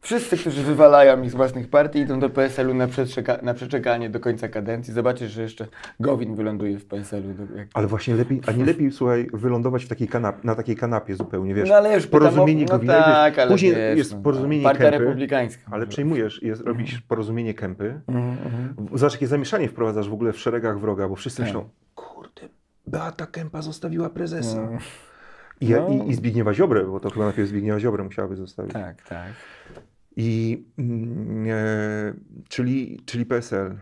Wszyscy, którzy wywalają ich z własnych partii, idą do PSL-u na, przeczeka- na przeczekanie do końca kadencji. Zobaczysz, że jeszcze Gowin wyląduje w PSL-u. do- jak- Ale właśnie lepiej, a nie lepiej, słuchaj, wylądować w takiej kanap, na takiej kanapie zupełnie, wiesz, no ale już porozumienie o, no Gowina, tak, wiesz, ale później wiesz, jest no, porozumienie Partia Kępy, Republikańska. ale przejmujesz, jest, robisz porozumienie Kępy, Mhm, mhm. Zobacz, jakie zamieszanie wprowadzasz w ogóle w szeregach wroga, bo wszyscy Tak. myślą, kurde, Beata Kępa zostawiła prezesa. No. I, No. i, I Zbigniewa Ziobrę, bo to chyba najpierw Zbigniewa Ziobrę musiałaby zostawić. Tak, tak. I, mm, e, czyli, czyli PSL.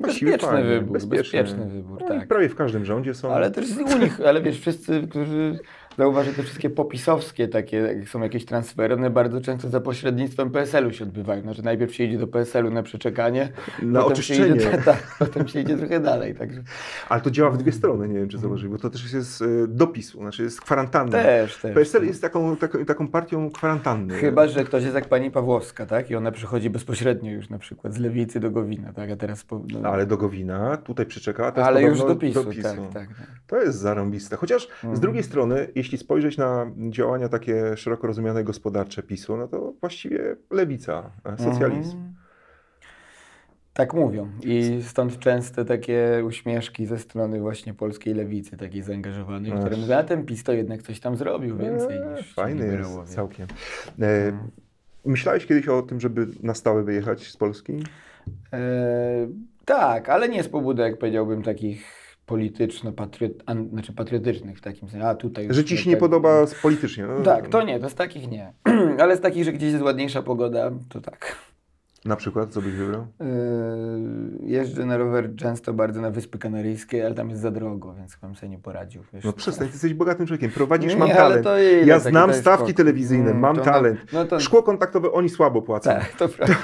Bezpieczny fajnie, wybór, bezpieczny wybór, No tak. prawie w każdym rządzie są. Ale też u nich, ale wiesz, wszyscy, którzy Zauważ, że te wszystkie popisowskie takie, jak są jakieś transfery, one bardzo często za pośrednictwem PSL-u się odbywają. Znaczy najpierw się idzie do PSL-u na przeczekanie, Na potem się oczyszczenie. idzie, tak, potem się idzie trochę dalej. Także Ale to działa w dwie strony, nie wiem czy zauważyli, bo to też jest e, dopisu, znaczy jest kwarantanna. też, też. PSL jest taką, taką, taką partią kwarantanny. Chyba, że ktoś jest jak pani Pawłowska, tak? I ona przychodzi bezpośrednio już na przykład z Lewicy do Gowina, tak? A teraz... Po, no, Ale do Gowina, tutaj przyczeka, a teraz ale już do PiSu, do PiSu. tak, tak. tak. To jest zarąbiste. Chociaż z Mhm. drugiej strony, jeśli spojrzeć na działania takie szeroko rozumiane gospodarcze PiSu, no to właściwie lewica, e, socjalizm. Mhm. Tak mówią. I stąd częste takie uśmieszki ze strony właśnie polskiej lewicy, takiej zaangażowanej, Ach. które mówią, a ten PiS to jednak coś tam zrobił więcej Eee, niż Fajny jest całkiem. E, myślałeś kiedyś o tym, żeby na stałe wyjechać z Polski? E, tak, ale nie z pobudek, powiedziałbym, takich polityczno-patriot, znaczy patriotycznych w takim sensie, a tutaj... Że ci się nie tak- podoba politycznie? No, Tak, to nie, to z takich nie. ale z takich, że gdzieś jest ładniejsza pogoda, to tak. Na przykład, co byś wybrał? Yy, jeżdżę na rower często bardzo na Wyspy Kanaryjskie, ale tam jest za drogo, więc bym sobie nie poradził. Wiesz, No przestań, ty jesteś bogatym człowiekiem, prowadzisz, Nie, mam ale talent. Ja znam stawki sport. telewizyjne, Mm, mam no- talent. no to- Szkło kontaktowe oni słabo płacą. Tak, to prawda.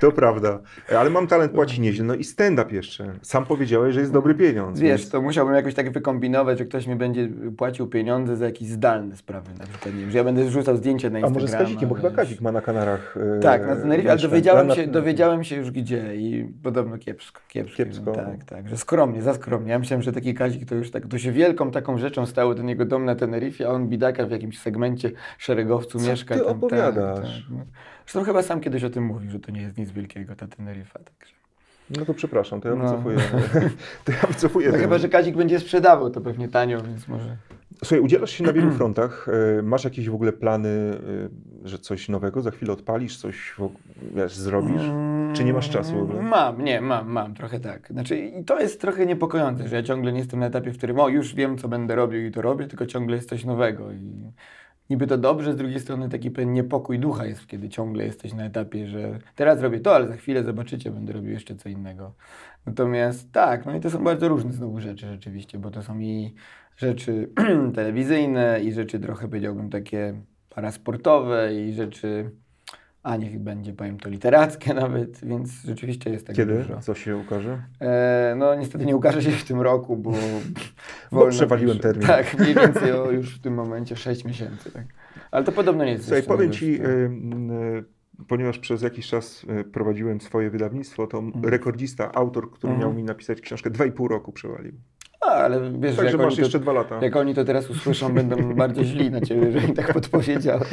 To prawda. Ale mam talent, płaci nieźle. No i stand-up jeszcze. Sam powiedziałeś, że jest dobry pieniądz. Wiesz, więc- to musiałbym jakoś tak wykombinować, że ktoś mi będzie płacił pieniądze za jakieś zdalne sprawy. Na przykład, nie wiem, że ja będę wrzucał zdjęcie na A Instagrama. może z Kazikiem, bo chyba. Kazik ma na Kanarach. e, Tak, na Teneryfie, ale. Dowiedziałem się, dowiedziałem się już gdzie i podobno kiepsko. Kiepsko. Kiepsko. Tak, tak, że skromnie, za skromnie. Ja myślałem, że taki Kazik to już tak, to się wielką taką rzeczą stało ten jego dom na Teneryfie, a on bidaka w jakimś segmencie szeregowcu Co mieszka. ty tam, opowiadasz? Tak, tak. no. Zresztą chyba sam kiedyś o tym mówił, że to nie jest nic wielkiego ta Teneryfa. Także. No to przepraszam, to ja No. wycofuję. To ja wycofuję. No chyba, że Kazik będzie sprzedawał to pewnie tanio, więc może... Słuchaj, udzielasz się na wielu frontach. E, Masz jakieś w ogóle plany, e, że coś nowego za chwilę odpalisz, coś wiesz, zrobisz? Czy nie masz czasu w ogóle? Mam, nie, mam, mam, trochę tak. Znaczy, i to jest trochę niepokojące, że ja ciągle nie jestem na etapie, w którym o, już wiem, co będę robił i to robię, tylko ciągle jest coś nowego i niby to dobrze, z drugiej strony taki pewien niepokój ducha jest, kiedy ciągle jesteś na etapie, że teraz robię to, ale za chwilę zobaczycie, będę robił jeszcze co innego. Natomiast tak, no i to są bardzo różne znowu rzeczy rzeczywiście, bo to są i rzeczy telewizyjne i rzeczy trochę powiedziałbym takie parasportowe i rzeczy, a niech będzie, powiem to, literackie nawet, więc rzeczywiście jest tak Kiedy? dużo. Co się ukaże? E, no niestety nie ukaże się w tym roku, bo... Bo przewaliłem pisze. termin. Tak, mniej więcej o, już w tym momencie 6 miesięcy. Tak. Ale to podobno nie jest Słuchaj, powiem. Ci, y, y, ponieważ przez jakiś czas y, prowadziłem swoje wydawnictwo, to rekordzista, autor, który Mhm. miał mi napisać książkę, dwa i pół roku przewalił. A, ale wiesz, że Także jak masz oni, jeszcze to, dwa lata. jak oni to teraz usłyszą, będą bardzo źli na Ciebie, że im tak podpowiedziałeś.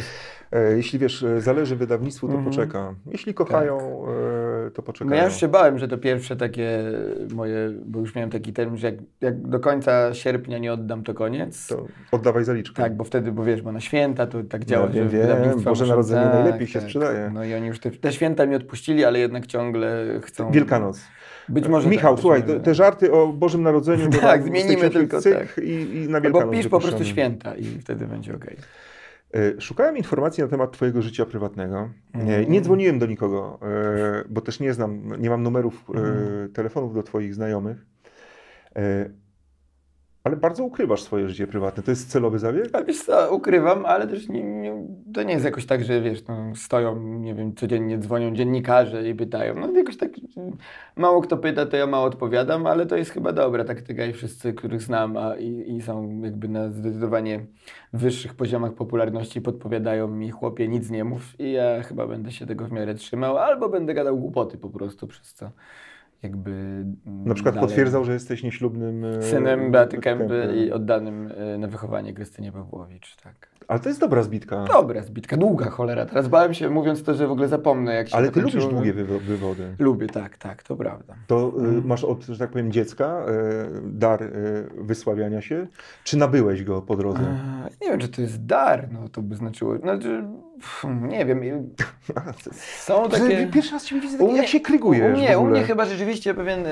E, Jeśli wiesz, e, zależy wydawnictwu, to Mhm. poczeka. Jeśli kochają, to No poczekają. ja już się bałem, że to pierwsze takie moje, bo już miałem taki termin, że jak, jak do końca sierpnia nie oddam, to koniec. To oddawaj zaliczkę. Tak, bo wtedy, bo wiesz, bo na święta to tak działa, wiem, że wiem. Boże Narodzenie tak, najlepiej się tak, sprzedaje. Tak. No i oni już te, te święta mi odpuścili, ale jednak ciągle chcą... Wielkanoc. Być może Michał, tak, słuchaj, te, te żarty o Bożym Narodzeniu Tak, zmienimy tylko cyk tak. i, i na No Wielkanoc bo pisz po prostu święta i wtedy będzie okej. E, Szukałem informacji na temat Twojego życia prywatnego. Nie, Mhm. nie dzwoniłem do nikogo, e, bo też nie znam, nie mam numerów e, Mhm. telefonów do Twoich znajomych. Ale bardzo ukrywasz swoje życie prywatne. To jest celowy zabieg? Ale wiesz co, ukrywam, ale też nie, nie, to nie jest jakoś tak, że wiesz, no, stoją, nie wiem, codziennie dzwonią dziennikarze i pytają. No jakoś tak, mało kto pyta, to ja mało odpowiadam, ale to jest chyba dobra taktyka i wszyscy, których znam a, i, i są jakby na zdecydowanie wyższych poziomach popularności podpowiadają mi, chłopie, nic nie mów i ja chyba będę się tego w miarę trzymał, albo będę gadał głupoty po prostu, przez co jakby... mm, Na przykład dalej- potwierdzał, że jesteś nieślubnym e, Synem Beaty Kępy i oddanym e, na wychowanie Krystynie Pawłowicz, tak. Ale to jest dobra zbitka. Dobra zbitka, długa cholera. Teraz bałem się, mówiąc to, że w ogóle zapomnę, jak się Ale ty lubisz długie wywo- wywody. Lubię, tak, tak, to prawda. To Mhm. masz od, że tak powiem, dziecka dar wysławiania się? Czy nabyłeś go po drodze? Eee, Nie wiem, czy to jest dar, no to by znaczyło, znaczy, nie wiem, są takie... Pierwszy raz Ciebie widzę, U taki, mnie- jak się krygujesz w u mnie chyba rzeczywiście pewien e,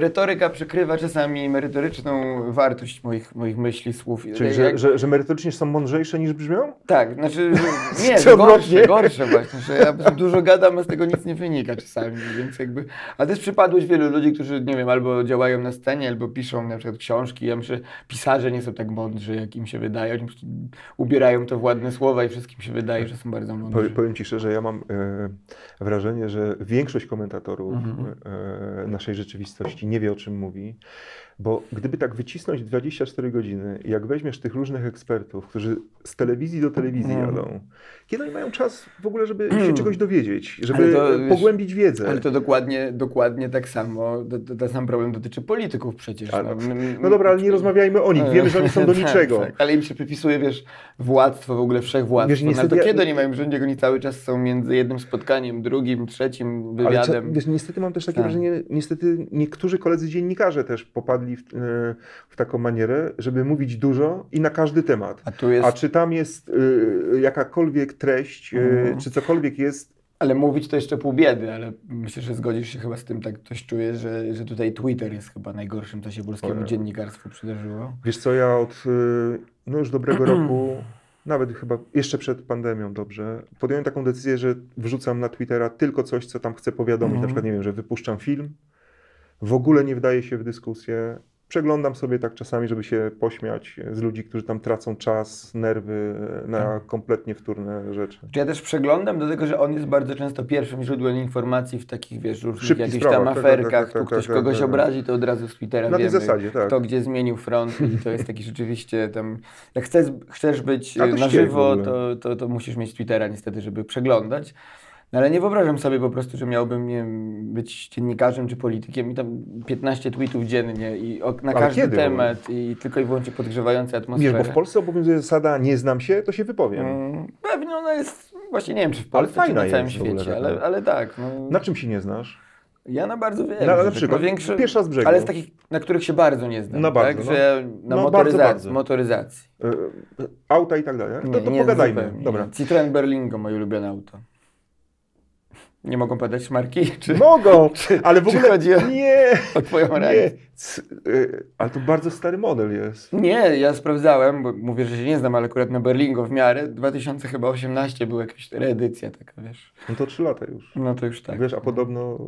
retoryka przykrywa czasami merytoryczną wartość moich, moich myśli, słów. Czyli, Jak- że, że, że merytorycznie są mądrzejsze niż brzmią? Tak, znaczy, nie, gorsze, odwrotnie? gorsze właśnie, że ja dużo gadam, a z tego nic nie wynika czasami, więc jakby, a to jest przypadłość wielu ludzi, którzy, nie wiem, albo działają na scenie, albo piszą na przykład książki, ja myślę, że pisarze nie są tak mądrzy, jak im się wydaje, oni ubierają to w ładne słowa i wszystkim się wydaje, że są bardzo mądrzy. Powie- Powiem Ci szczerze, ja mam e, wrażenie, że większość komentatorów Mhm. e, naszej rzeczywistości nie wie o czym mówi, bo gdyby tak wycisnąć 24 godziny, jak weźmiesz tych różnych ekspertów, którzy z telewizji do telewizji Mhm. jadą, kiedy oni mają czas w ogóle, żeby się czegoś dowiedzieć, żeby Ale to, wiesz, pogłębić wiedzę? Ale to dokładnie, dokładnie tak samo, to, to, ten sam problem dotyczy polityków przecież. Ale- no, m- No dobra, ale nie rozmawiajmy o nich, wiemy, że oni są do Tak, niczego. tak, ale im się przypisuje, wiesz, władztwo, w ogóle wszechwładztwo. Wiesz, no, ale niestety to ja- kiedy oni mają urządzić, jak oni cały czas są między jednym spotkaniem, drugim, trzecim Ale wywiadem. cza- wiesz, niestety mam też takie Tak. wrażenie, niestety niektórzy koledzy dziennikarze też popadli w, e, w taką manierę, żeby mówić dużo i na każdy temat. A jest, A czy tam jest y, jakakolwiek treść, y, Mhm. czy cokolwiek jest. ale mówić to jeszcze pół biedy, ale myślę, że zgodzisz się chyba z tym, tak ktoś czuje, że, że tutaj Twitter jest chyba najgorszym, co się polskiemu Ojej. dziennikarstwu przydarzyło. Wiesz co, ja od no już dobrego roku, nawet chyba jeszcze przed pandemią dobrze, podjąłem taką decyzję, że wrzucam na Twittera tylko coś, co tam chcę powiadomić. Mhm. Na przykład, nie wiem, że wypuszczam film, w ogóle nie wdaję się w dyskusję. Przeglądam sobie tak czasami, żeby się pośmiać z ludzi, którzy tam tracą czas, nerwy na Tak. kompletnie wtórne rzeczy. Czy ja też przeglądam, dlatego że on jest bardzo często pierwszym źródłem informacji w takich, wiesz, różnych jakichś tam tak, tak, aferkach. tak, tak, tu ktoś tak, kogoś tak, tak. obrazi, to od razu z Twittera Na tej wiemy, zasadzie, tak. kto gdzie zmienił front i to jest taki rzeczywiście tam, jak chcesz, chcesz być e, na żywo, to, to, to musisz mieć Twittera niestety, żeby przeglądać. No ale nie wyobrażam sobie po prostu, że miałbym nie wiem, być dziennikarzem czy politykiem i tam 15 tweetów dziennie i o, na Ale każdy kiedy temat i tylko i wyłącznie podgrzewające Wiesz, atmosferę. bo w Polsce obowiązuje zasada nie znam się, to się wypowiem. Mm, Pewnie ona jest, właśnie nie wiem czy w Ale Polsce, czy fajna na całym świecie, ale, ale tak. No, Na czym się nie znasz? ja na bardzo wiele. Na- na przykład, no większe, pierwsza z brzegu. Ale z takich, na których się bardzo nie znam. Na bardzo, tak? no. Że na No, bardzo, motoryzacji. bardzo. motoryzacji. Y, auta i tak dalej. To, to pogadajmy. zupełnie. Dobra. Citroen Berlingo, moje ulubione auto. Nie mogą podać marki? Czy Mogą, ale w czy ogóle chodzi o- nie, o twoją nie. reakcję? Y, Ale to bardzo stary model jest. Nie, ja sprawdzałem, bo mówię, że się nie znam, ale akurat na Berlingo w miarę. 2018 była jakaś reedycja taka, wiesz. No to trzy lata już. No to już tak. Wiesz, a podobno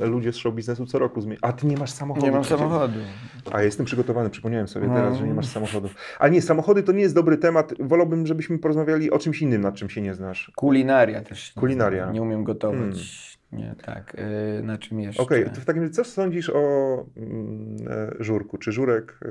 y, ludzie z show biznesu co roku zmieniają. A ty nie masz samochodu. Nie mam przecież. samochodu. A jestem przygotowany, przypomniałem sobie No. teraz, że nie masz samochodu. Ale nie, samochody to nie jest dobry temat. Wolałbym, żebyśmy porozmawiali o czymś innym, nad czym się nie znasz. Kulinaria też. Kulinaria. Nie umiem gotować. Hmm. Nie, tak. Yy, na czym jeszcze? Okej, to w takim razie co sądzisz o mm, e, żurku? Czy żurek e,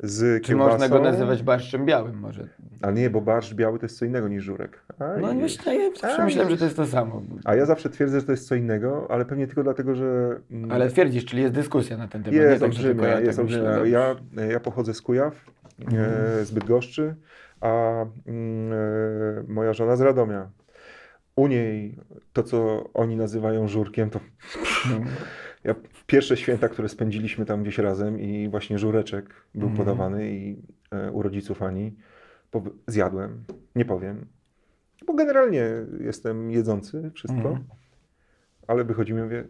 z Czy kiełbasą? można go nazywać barszczem białym może? Ale nie, bo barszcz biały to jest co innego niż żurek. A, No myślę, ja zawsze A, myślałem, że to jest to samo. A ja zawsze twierdzę, że to jest co innego, ale pewnie tylko dlatego, że... mm, Ale twierdzisz, czyli jest dyskusja na ten temat. nie jest tak, tylko olbrzymia, ja jest tak myślę. olbrzymia. Dobrze. Ja, ja pochodzę z Kujaw, e, z Bydgoszczy, a mm, e, moja żona z Radomia. U niej to, co oni nazywają żurkiem, to Mhm. ja, pierwsze święta, które spędziliśmy tam gdzieś razem i właśnie żureczek był Mhm. podawany i e, u rodziców Ani pow- zjadłem, nie powiem, bo generalnie jestem jedzący wszystko, Mhm. ale wychodzi mi mówię,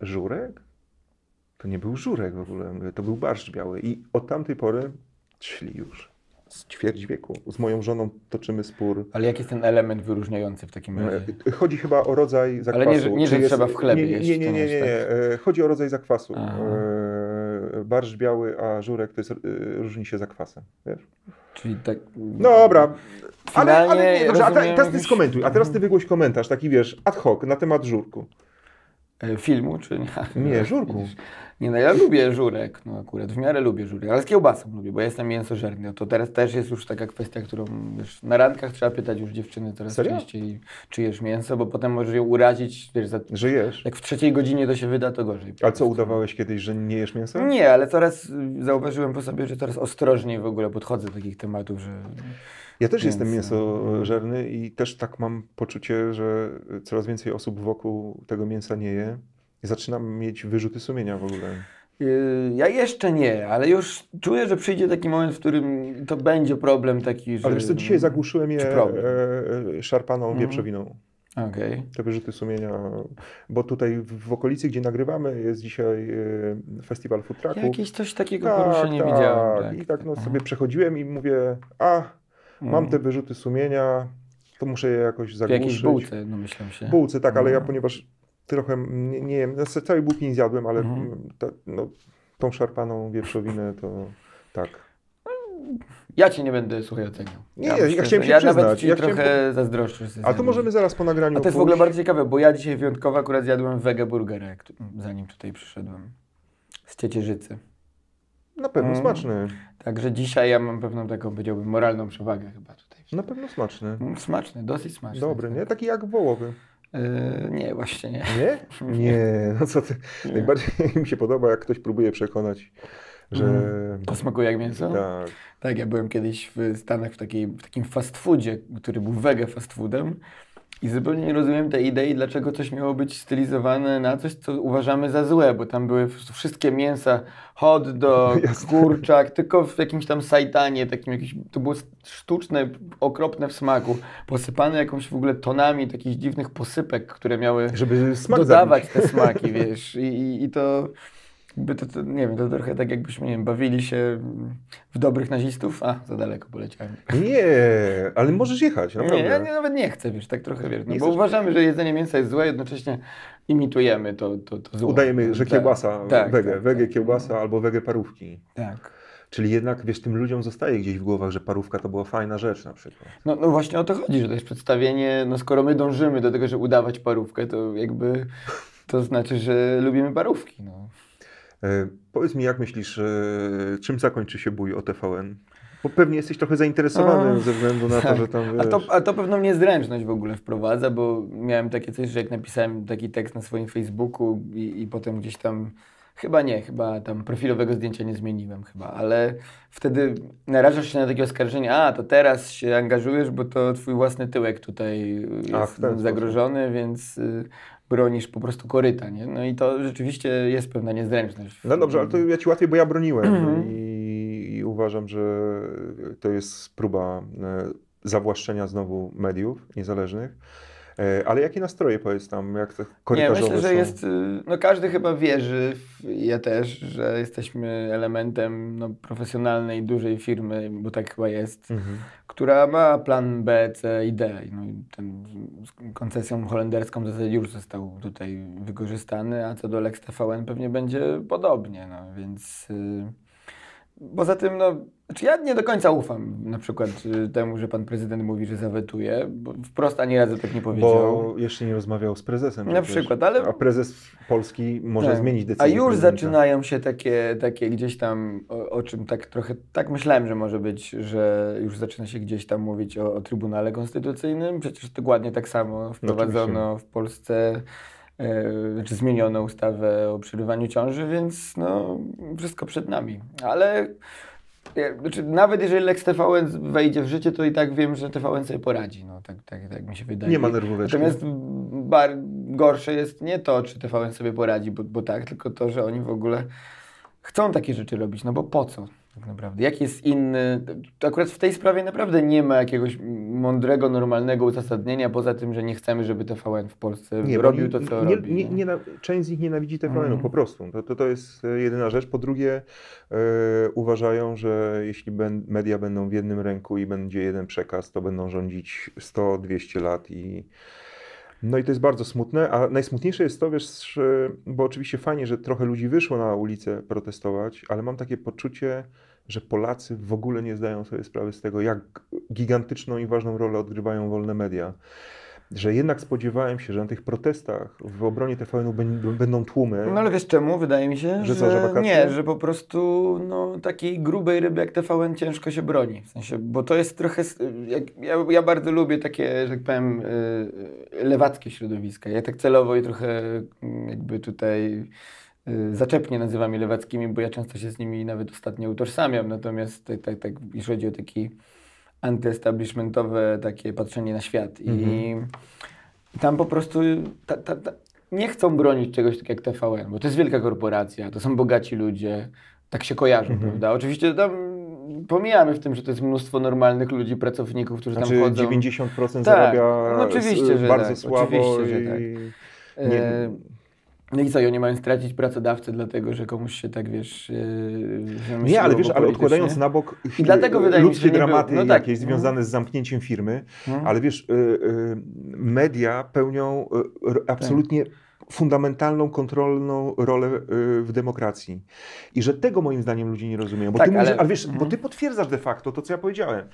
żurek? To nie był żurek w ogóle, mówię, to był barszcz biały i od tamtej pory szli już z ćwierć wieku. Z moją żoną toczymy spór. Ale jaki jest ten element wyróżniający w takim razie? E, Chodzi chyba o rodzaj zakwasu. nie, że- nie, że trzeba w chlebie nie, nie, jeść, nie, nie, nie, nie, nie. E, Chodzi o rodzaj zakwasu. Aha. E, Barszcz biały, a żurek to jest, e, różni się zakwasem. Wiesz? Czyli tak... No dobra. Ale, ale nie, dobrze, a te, teraz ty skomentuj, a teraz ty wygłoś komentarz, taki wiesz, ad hoc na temat żurku. E, Filmu, czy nie? Nie, żurku. Nie no, ja lubię żurek, no akurat, w miarę lubię żurek, ale z kiełbasą lubię, bo ja jestem mięsożerny. No to teraz też jest już taka kwestia, którą wiesz, na randkach trzeba pytać już dziewczyny coraz Serio? częściej, czy jesz mięso, bo potem możesz ją urazić, wiesz, za, Że jesz. jak w trzeciej godzinie to się wyda, to gorzej. A co, udawałeś kiedyś, że nie jesz mięsa? Nie, ale coraz y, zauważyłem po sobie, że coraz ostrożniej w ogóle podchodzę do takich tematów, że Ja też jestem Mięso. mięsożerny i też tak mam poczucie, że coraz więcej osób wokół tego mięsa nie je. I zaczynam mieć wyrzuty sumienia w ogóle. y, ja jeszcze nie, ale już czuję, że przyjdzie taki moment, w którym to będzie problem taki, że... Ale wiesz co, dzisiaj zagłuszyłem je e, e, szarpaną Mhm. wieprzowiną. Okej. te wyrzuty sumienia, bo tutaj w, okolicy, gdzie nagrywamy, jest dzisiaj e, festiwal food trucku. Jakieś coś takiego poruszyć nie widziałem. Tak. I tak no, Mhm. sobie przechodziłem i mówię, a mam Mhm. te wyrzuty sumienia, to muszę je jakoś W zagłuszyć. jakiejś bułce, no myślę się. Bułce, tak, ale ja Mhm. ponieważ trochę, nie, nie wiem, no, całej bułki nie zjadłem, ale Mhm. mm, ta, no, tą szarpaną wieprzowinę to tak. Ja cię nie będę słuchaj oceniał. Nie, ja chciałem że- się Ja przyznać, nawet ci ja chciałem trochę zazdroszczę. że sobie A to możemy zaraz po nagraniu A to jest w ogóle pójść. bardzo ciekawe, bo ja dzisiaj wyjątkowo akurat zjadłem wege burgera, tu, zanim tutaj przyszedłem. Z Ciecierzycy. Na pewno Mm. smaczny. Także dzisiaj ja mam pewną taką, powiedziałbym, moralną przewagę chyba tutaj. Na pewno smaczny. Mm, Smaczny, dosyć smaczny. Dobry, tak. nie? Taki jak wołowy. Yy, nie, właśnie nie. Nie? Nie, no co ty. Nie. Najbardziej mi się podoba, jak ktoś próbuje przekonać, że... Mm. To smakuje jak mięso? Tak. Tak, ja byłem kiedyś w Stanach w, takiej, w takim fast foodzie, który był wege fast foodem i zupełnie nie rozumiem tej idei, dlaczego coś miało być stylizowane na coś, co uważamy za złe, bo tam były wszystkie mięsa, hot dog, Jasne. kurczak, tylko w jakimś tam sajtanie, takim jakimś, to było sztuczne, okropne w smaku, posypane jakąś w ogóle tonami takich dziwnych posypek, które miały Żeby dodawać zabić. te smaki, wiesz, i, i to, by to, to, nie wiem, to trochę tak jakbyśmy, nie wiem, bawili się w dobrych nazistów, a, za daleko poleciałem. Nie, ale możesz jechać, Nie, naprawdę. ja nie, nawet nie chcę, wiesz, tak trochę, wiesz, no, Nie bo uważamy, że jedzenie mięsa jest złe, jednocześnie imitujemy to, to, to zło. Udajemy, że Tak, kiełbasa, tak, wege, tak, wege tak. kiełbasa albo wege parówki. Tak. Czyli jednak, wiesz, tym ludziom zostaje gdzieś w głowach, że parówka to była fajna rzecz na przykład. No, no właśnie o to chodzi, że to jest przedstawienie, no skoro my dążymy do tego, żeby udawać parówkę, to jakby to znaczy, że lubimy parówki, no. E, powiedz mi, jak myślisz, e, czym zakończy się bój o TVN? Bo pewnie jesteś trochę zainteresowany A, ze względu na to, że tam A wiesz... to, a to pewną niezręczność w ogóle wprowadza, bo miałem takie coś, że jak napisałem taki tekst na swoim Facebooku i, i potem gdzieś tam, chyba nie, chyba tam profilowego zdjęcia nie zmieniłem chyba, ale wtedy narażasz się na takie oskarżenie, a to teraz się angażujesz, bo to twój własny tyłek tutaj A, jest sposób. zagrożony, więc y, bronisz po prostu koryta, nie? No i to rzeczywiście jest pewna niezręczność. No dobrze, ale to ja ci łatwiej, bo ja broniłem Mhm. i, i uważam, że to jest próba e, zawłaszczenia znowu mediów niezależnych. E, Ale jakie nastroje, powiedz tam, jak te Nie, korytarzowe myślę, że są? jest, y, no każdy chyba wierzy, ja też, że jesteśmy elementem no, profesjonalnej, dużej firmy, bo tak chyba jest, Mhm. która ma plan B, C i D. No ten z koncesją holenderską w zasadzie już został tutaj wykorzystany, a co do Lex TVN pewnie będzie podobnie, no więc... y, Poza tym, no, znaczy ja nie do końca ufam na przykład y, temu, że pan prezydent mówi, że zawetuje, bo wprost ani razu tak nie powiedział. Bo jeszcze nie rozmawiał z prezesem. Na przecież. przykład, ale- A prezes Polski może Tak. zmienić A decyzję. już prezydenta. zaczynają się takie, takie gdzieś tam, o, o czym tak trochę, tak myślałem, że może być, że już zaczyna się gdzieś tam mówić o, o Trybunale Konstytucyjnym. Przecież dokładnie tak samo wprowadzono w Polsce, znaczy zmieniono ustawę o przerywaniu ciąży, więc no, wszystko przed nami. Ale e, znaczy, nawet jeżeli Lex TVN wejdzie w życie, to i tak wiem, że TVN sobie poradzi. No, tak, tak, tak mi się wydaje. Nie ma nerwóweczki. Natomiast bar, gorsze jest nie to, czy TVN sobie poradzi, bo, bo tak, tylko to, że oni w ogóle chcą takie rzeczy robić, no bo po co tak naprawdę? Jaki jest inny... Akurat w tej sprawie naprawdę nie ma jakiegoś mądrego, normalnego uzasadnienia, poza tym, że nie chcemy, żeby TVN w Polsce Nie, robił to, co nie, robi. Nie, nie? nie, na- część z nich nienawidzi TVN-u, Mhm. po prostu. To, to, to jest e, jedyna rzecz. Po drugie, e, uważają, że jeśli ben, media będą w jednym ręku i będzie jeden przekaz, to będą rządzić 100-200 lat i no i to jest bardzo smutne, a najsmutniejsze jest to, wiesz, bo oczywiście fajnie, że trochę ludzi wyszło na ulicę protestować, ale mam takie poczucie, że Polacy w ogóle nie zdają sobie sprawy z tego, jak gigantyczną i ważną rolę odgrywają wolne media. Że jednak spodziewałem się, że na tych protestach w obronie TVN-u będą, tłumy. No ale wiesz czemu? Wydaje mi się, Że co, że nie, że po prostu no, takiej grubej ryby jak TVN ciężko się broni. W sensie, bo to jest trochę, jak, ja, ja bardzo lubię takie, że tak powiem, y, lewackie środowiska. Ja tak celowo i trochę mm, jakby tutaj y, zaczepnie nazywam je lewackimi, bo ja często się z nimi nawet ostatnio utożsamiam. Natomiast tak, tak, jeśli chodzi o taki antyestablishmentowe takie patrzenie na świat. I i tam po prostu ta, ta, ta, nie chcą bronić czegoś takiego jak TVN, bo to jest wielka korporacja, to są bogaci ludzie, tak się kojarzą, Mhm. prawda? Oczywiście tam pomijamy w tym, że to jest mnóstwo normalnych ludzi, pracowników, którzy Znaczy tam chodzą. 90% Tak, zarabia no oczywiście, że bardzo tak, słabo oczywiście, że i... tak. Nie- E, No i co, i oni mają stracić pracodawcę, dlatego że komuś się tak, wiesz... e, Nie, ale wiesz, ale odkładając na bok I dlatego wydaje mi się, ludzkie nie było- dramaty no tak. jakieś Mhm. związane z zamknięciem firmy, Mhm. ale wiesz, y, y, media pełnią y, absolutnie fundamentalną, kontrolną rolę y, w demokracji. I że tego moim zdaniem ludzie nie rozumieją. Bo Tak, ty mówisz, ale- ale wiesz, bo Mhm. ty potwierdzasz de facto to, co ja powiedziałem.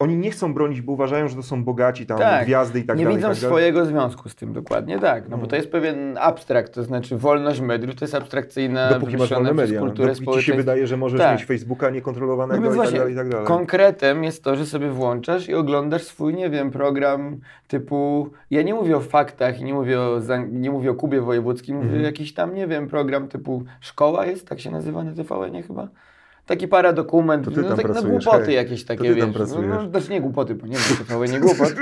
Oni nie chcą bronić, bo uważają, że to są bogaci, tam Tak. gwiazdy i tak nie dalej. i widzą tak swojego związku z tym, dokładnie tak. No bo to jest pewien abstrakt, to znaczy wolność mediów to jest abstrakcyjna, Dopóki masz wolne media. kulturę Dopóki ci się wydaje, że możesz Tak. mieć Facebooka niekontrolowanego No i tak dalej, i tak dalej. konkretem jest to, że sobie włączasz i oglądasz swój, nie wiem, program typu, ja nie mówię o faktach i nie mówię o, nie mówię o Kubie Wojewódzkim, mówię Mhm. jakiś tam, nie wiem, program typu Szkoła jest, tak się nazywa na TVN chyba? Taki paradokument, To ty no, tak, pracujesz, głupoty hej. jakieś takie, ty tam wiesz. No, no, znaczy nie głupoty, bo nie wiem, TVN nie głupot.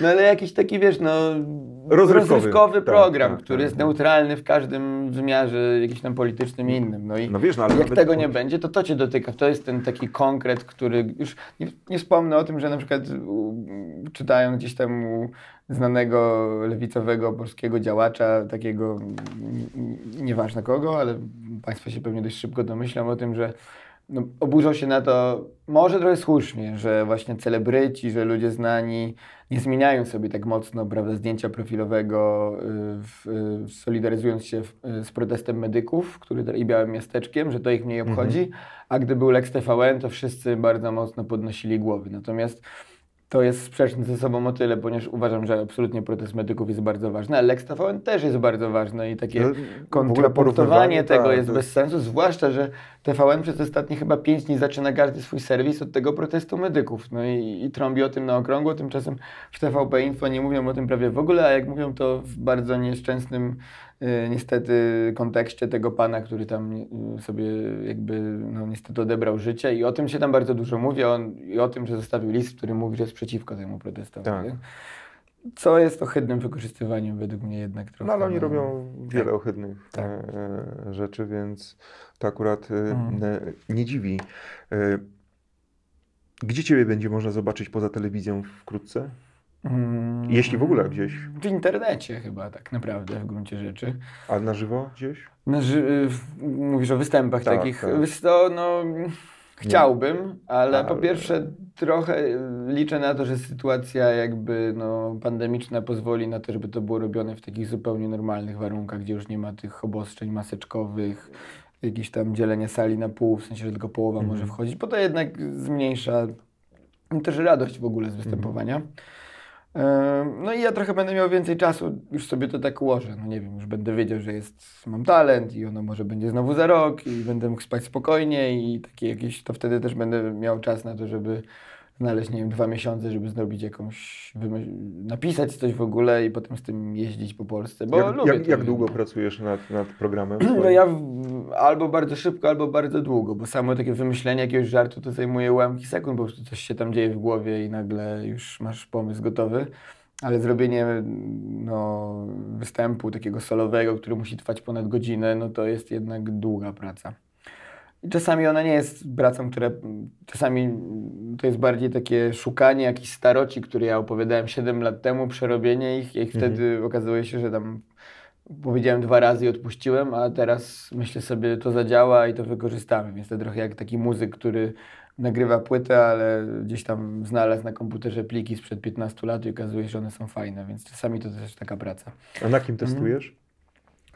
No ale jakiś taki, wiesz, no Rozrywkowy. Tak, program, tak, który tak, jest tak. neutralny w każdym wymiarze jakimś tam politycznym i innym. No i No wiesz, no ale jak nawet- tego nie będzie, to to cię dotyka. To jest ten taki konkret, który już nie, nie wspomnę o tym, że na przykład u, czytają gdzieś tam u znanego lewicowego polskiego działacza, takiego nieważne kogo, ale Państwo się pewnie dość szybko domyślą o tym, że no, oburzą się na to, może trochę słusznie, że właśnie celebryci, że ludzie znani nie zmieniają sobie tak mocno prawda, zdjęcia profilowego, y, w, y, solidaryzując się w, z protestem medyków który, i białym miasteczkiem, że to ich mniej obchodzi, a gdy był Lex TVN, to wszyscy bardzo mocno podnosili głowy. Natomiast to jest sprzeczne ze sobą o tyle, ponieważ uważam, że absolutnie protest medyków jest bardzo ważny, ale Lex TVN też jest bardzo ważny i takie No, kontrapunktowanie tego tak, jest bez sensu, zwłaszcza, że TVN przez ostatnie chyba pięć dni zaczyna każdy swój serwis od tego protestu medyków. No i, i trąbi o tym na okrągło, tymczasem w TVP Info nie mówią o tym prawie w ogóle, a jak mówią to w bardzo nieszczęsnym niestety kontekście tego pana, który tam y, sobie jakby no, niestety odebrał życie i o tym się tam bardzo dużo mówi on, i o tym, że zostawił list, który mówi, że jest przeciwko temu protestowi. Tak. Co jest ohydnym wykorzystywaniem według mnie jednak trochę. No ale oni no. robią wiele Tak. ohydnych Tak. e, rzeczy, więc to akurat e, Mhm. e, nie dziwi. E, gdzie Ciebie będzie można zobaczyć poza telewizją wkrótce? Mm, Jeśli w ogóle gdzieś. W internecie chyba tak naprawdę w gruncie rzeczy. A na żywo gdzieś? No, ży- mówisz o występach Tak, takich. tak. Co, no chciałbym, ale, po Ale- pierwsze trochę liczę na to, że sytuacja jakby no, pandemiczna pozwoli na to, żeby to było robione w takich zupełnie normalnych warunkach, gdzie już nie ma tych obostrzeń maseczkowych, jakieś tam dzielenia sali na pół, w sensie, że tylko połowa Mhm. może wchodzić, bo to jednak zmniejsza też radość w ogóle z występowania. Ym, No i ja trochę będę miał więcej czasu, już sobie to tak ułożę. No nie wiem, już będę wiedział, że jest, mam talent i ono może będzie znowu za rok i będę mógł spać spokojnie i takie jakieś, to wtedy też będę miał czas na to, żeby znaleźć, nie wiem, dwa miesiące, żeby zrobić jakąś, napisać coś w ogóle i potem z tym jeździć po Polsce, bo jak, lubię jak, jak długo pracujesz nad, nad programem? No ja w, albo bardzo szybko, albo bardzo długo, bo samo takie wymyślenie jakiegoś żartu to zajmuje ułamki sekund, po prostu coś się tam dzieje w głowie i nagle już masz pomysł gotowy. Ale zrobienie no, występu takiego solowego, który musi trwać ponad godzinę, no to jest jednak długa praca. I czasami ona nie jest pracą, która. Czasami to jest bardziej takie szukanie jakichś staroci, które ja opowiadałem 7 lat temu, przerobienie ich, i wtedy okazuje się, że tam powiedziałem dwa razy i odpuściłem, a teraz myślę sobie, to zadziała i to wykorzystamy. Więc to trochę jak taki muzyk, który nagrywa płytę, ale gdzieś tam znalazł na komputerze pliki sprzed 15 lat i okazuje się, że one są fajne, więc czasami to też taka praca. A na kim testujesz?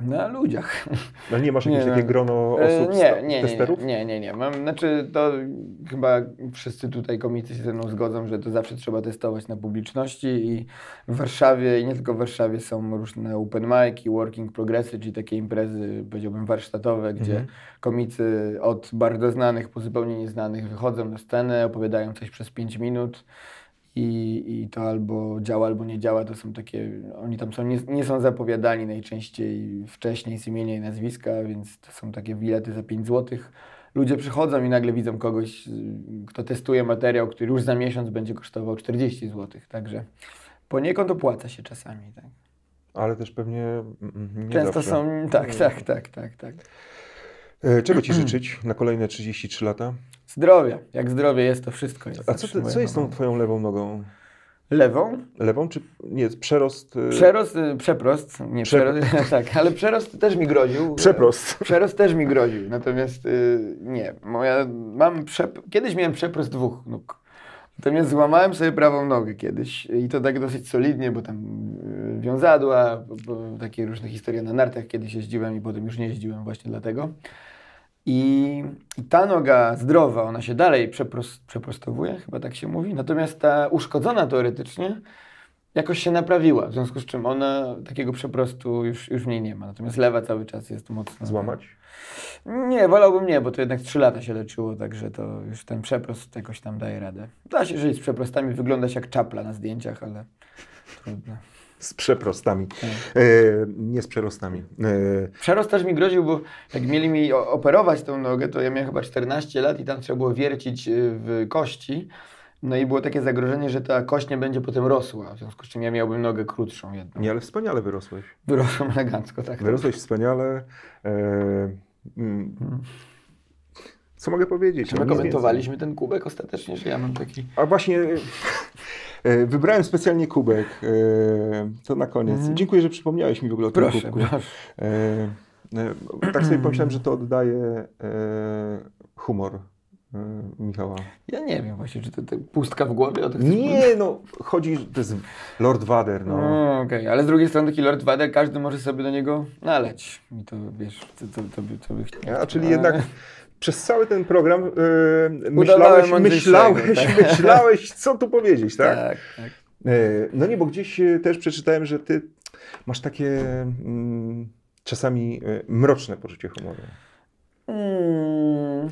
Na ludziach. No nie masz Nie, jakiegoś no. grono E, osób, nie, nie, testerów? nie, nie, nie. Mam, znaczy to chyba wszyscy tutaj komicy się ze mną zgodzą, że to zawsze trzeba testować na publiczności i w Warszawie i nie tylko w Warszawie są różne open mic i working progressy, czyli takie imprezy, powiedziałbym warsztatowe, gdzie Mhm. komicy od bardzo znanych po zupełnie nieznanych wychodzą na scenę, opowiadają coś przez 5 minut. I, I to albo działa, albo nie działa. To są takie. Oni tam są, nie, nie są zapowiadani najczęściej wcześniej z imienia i nazwiska, więc to są takie bilety za 5 zł. Ludzie przychodzą i nagle widzą kogoś, y, kto testuje materiał, który już za miesiąc będzie kosztował 40 zł. Także poniekąd opłaca się czasami. Tak. Ale też pewnie mm, nie Często zawsze. są. Tak, tak, tak, tak, tak. E, Czego Ci życzyć na kolejne 33 lata? Zdrowie. Jak zdrowie jest, to wszystko jest. A co, ty, co jest tą Twoją lewą nogą? Lewą? Lewą czy nie? Przerost? e, Przerost, y, przeprost, nie Prze- przerost, tak, ale przerost też mi groził. Przeprost. Przerost też mi groził, natomiast y, nie, moja, mam przep... kiedyś miałem przeprost dwóch nóg. Natomiast złamałem sobie prawą nogę kiedyś i to tak dosyć solidnie, bo tam y, wiązadła, bo takie różne historie na nartach kiedyś jeździłem i potem już nie jeździłem właśnie dlatego. I, I ta noga zdrowa, ona się dalej przepros, przeprostowuje, chyba tak się mówi. Natomiast ta uszkodzona teoretycznie jakoś się naprawiła, w związku z czym ona takiego przeprostu już, już w niej nie ma. Natomiast lewa cały czas jest mocno. Złamać? Nie, wolałbym nie, bo to jednak 3 lata się leczyło, także to już ten przeprost jakoś tam daje radę. Da się żyć z przeprostami, wyglądać jak czapla na zdjęciach, ale trudno. Z przeprostami. Tak. E, nie z przerostami. E, Przerost też mi groził, bo jak mieli mi operować tą nogę, to ja miałem chyba 14 lat i tam trzeba było wiercić y, w kości. No i było takie zagrożenie, że ta kość nie będzie potem rosła, w związku z czym ja miałbym nogę krótszą jedną. nie, ale wspaniale wyrosłeś. Wyrosłam elegancko, tak. Wyrosłeś wspaniale. E, mm, co mogę powiedzieć? Czy No, my nic komentowaliśmy ten kubek ostatecznie, że ja mam taki... A właśnie e, wybrałem specjalnie kubek. E, to na koniec. Mhm. Dziękuję, że przypomniałeś mi w ogóle o tym Proszę, kubku. proszę. E, e, tak sobie pomyślałem, że to oddaje e, humor e, Michała. Ja nie wiem właśnie, czy to, to pustka w głowie o to chcesz Nie, no, chodzi, to jest Lord Vader, no. No, okej, ale z drugiej strony taki Lord Vader, każdy może sobie do niego naleć. I to wiesz, to, to, to, by, to by chciał. A, czyli jednak przez cały ten program Udawałem myślałeś, myślałeś, tak. myślałeś, co tu powiedzieć, tak? Tak, tak. E, No nie, bo gdzieś e, też przeczytałem, że ty masz takie mm, czasami e, mroczne poczucie humoru.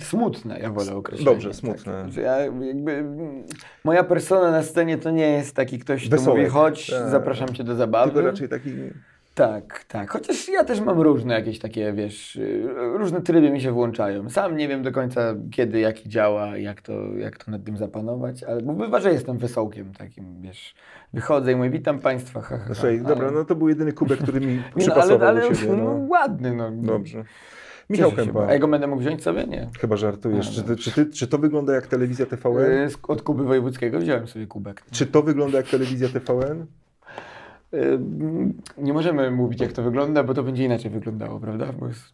Smutne, ja wolę określenie. Dobrze, smutne. Tak. Ja jakby, mm, moja persona na scenie to nie jest taki ktoś, kto Wesołek. mówi chodź, Tak. zapraszam cię do zabawy. Tylko raczej taki... Tak, tak. Chociaż ja też mam różne jakieś takie, wiesz, y, różne tryby mi się włączają. Sam nie wiem do końca kiedy, jaki działa, jak to, jak to nad tym zapanować, ale bo bywa, że jestem wesołkiem takim, wiesz, wychodzę i mówię, witam Państwa, ha, ha, ha. No, słuchaj, Ale- dobra, no to był jedyny kubek, który mi Nie, no, przypasował ale, ale, do siebie. no, No. ładny, no. Dobrze. Michał Cieszę Kępa, A ja go będę mógł wziąć sobie? Nie. chyba żartujesz. Czy, ty, dobrze. czy, ty, czy to wygląda jak telewizja TVN? Y, Od Kuby Wojewódzkiego wziąłem sobie kubek. Czy to wygląda jak telewizja TVN? Y, Nie możemy mówić, jak to wygląda, bo to będzie inaczej wyglądało, prawda? Bo jest...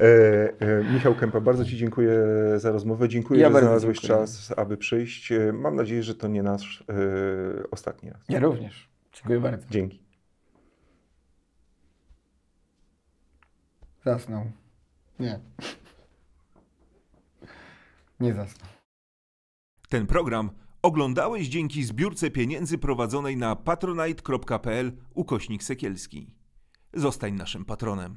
E, e, Michał Kępa, bardzo Ci dziękuję za rozmowę. Dziękuję, Ja że znalazłeś dziękuję. czas, aby przyjść. E, Mam nadzieję, że to nie nasz e, ostatni raz. Ja również. Dziękuję bardzo. Dzięki. Zasnął. Nie. Nie zasnął. Ten program oglądałeś dzięki zbiórce pieniędzy prowadzonej na patronite.pl ukośnik sekielski. Zostań naszym patronem.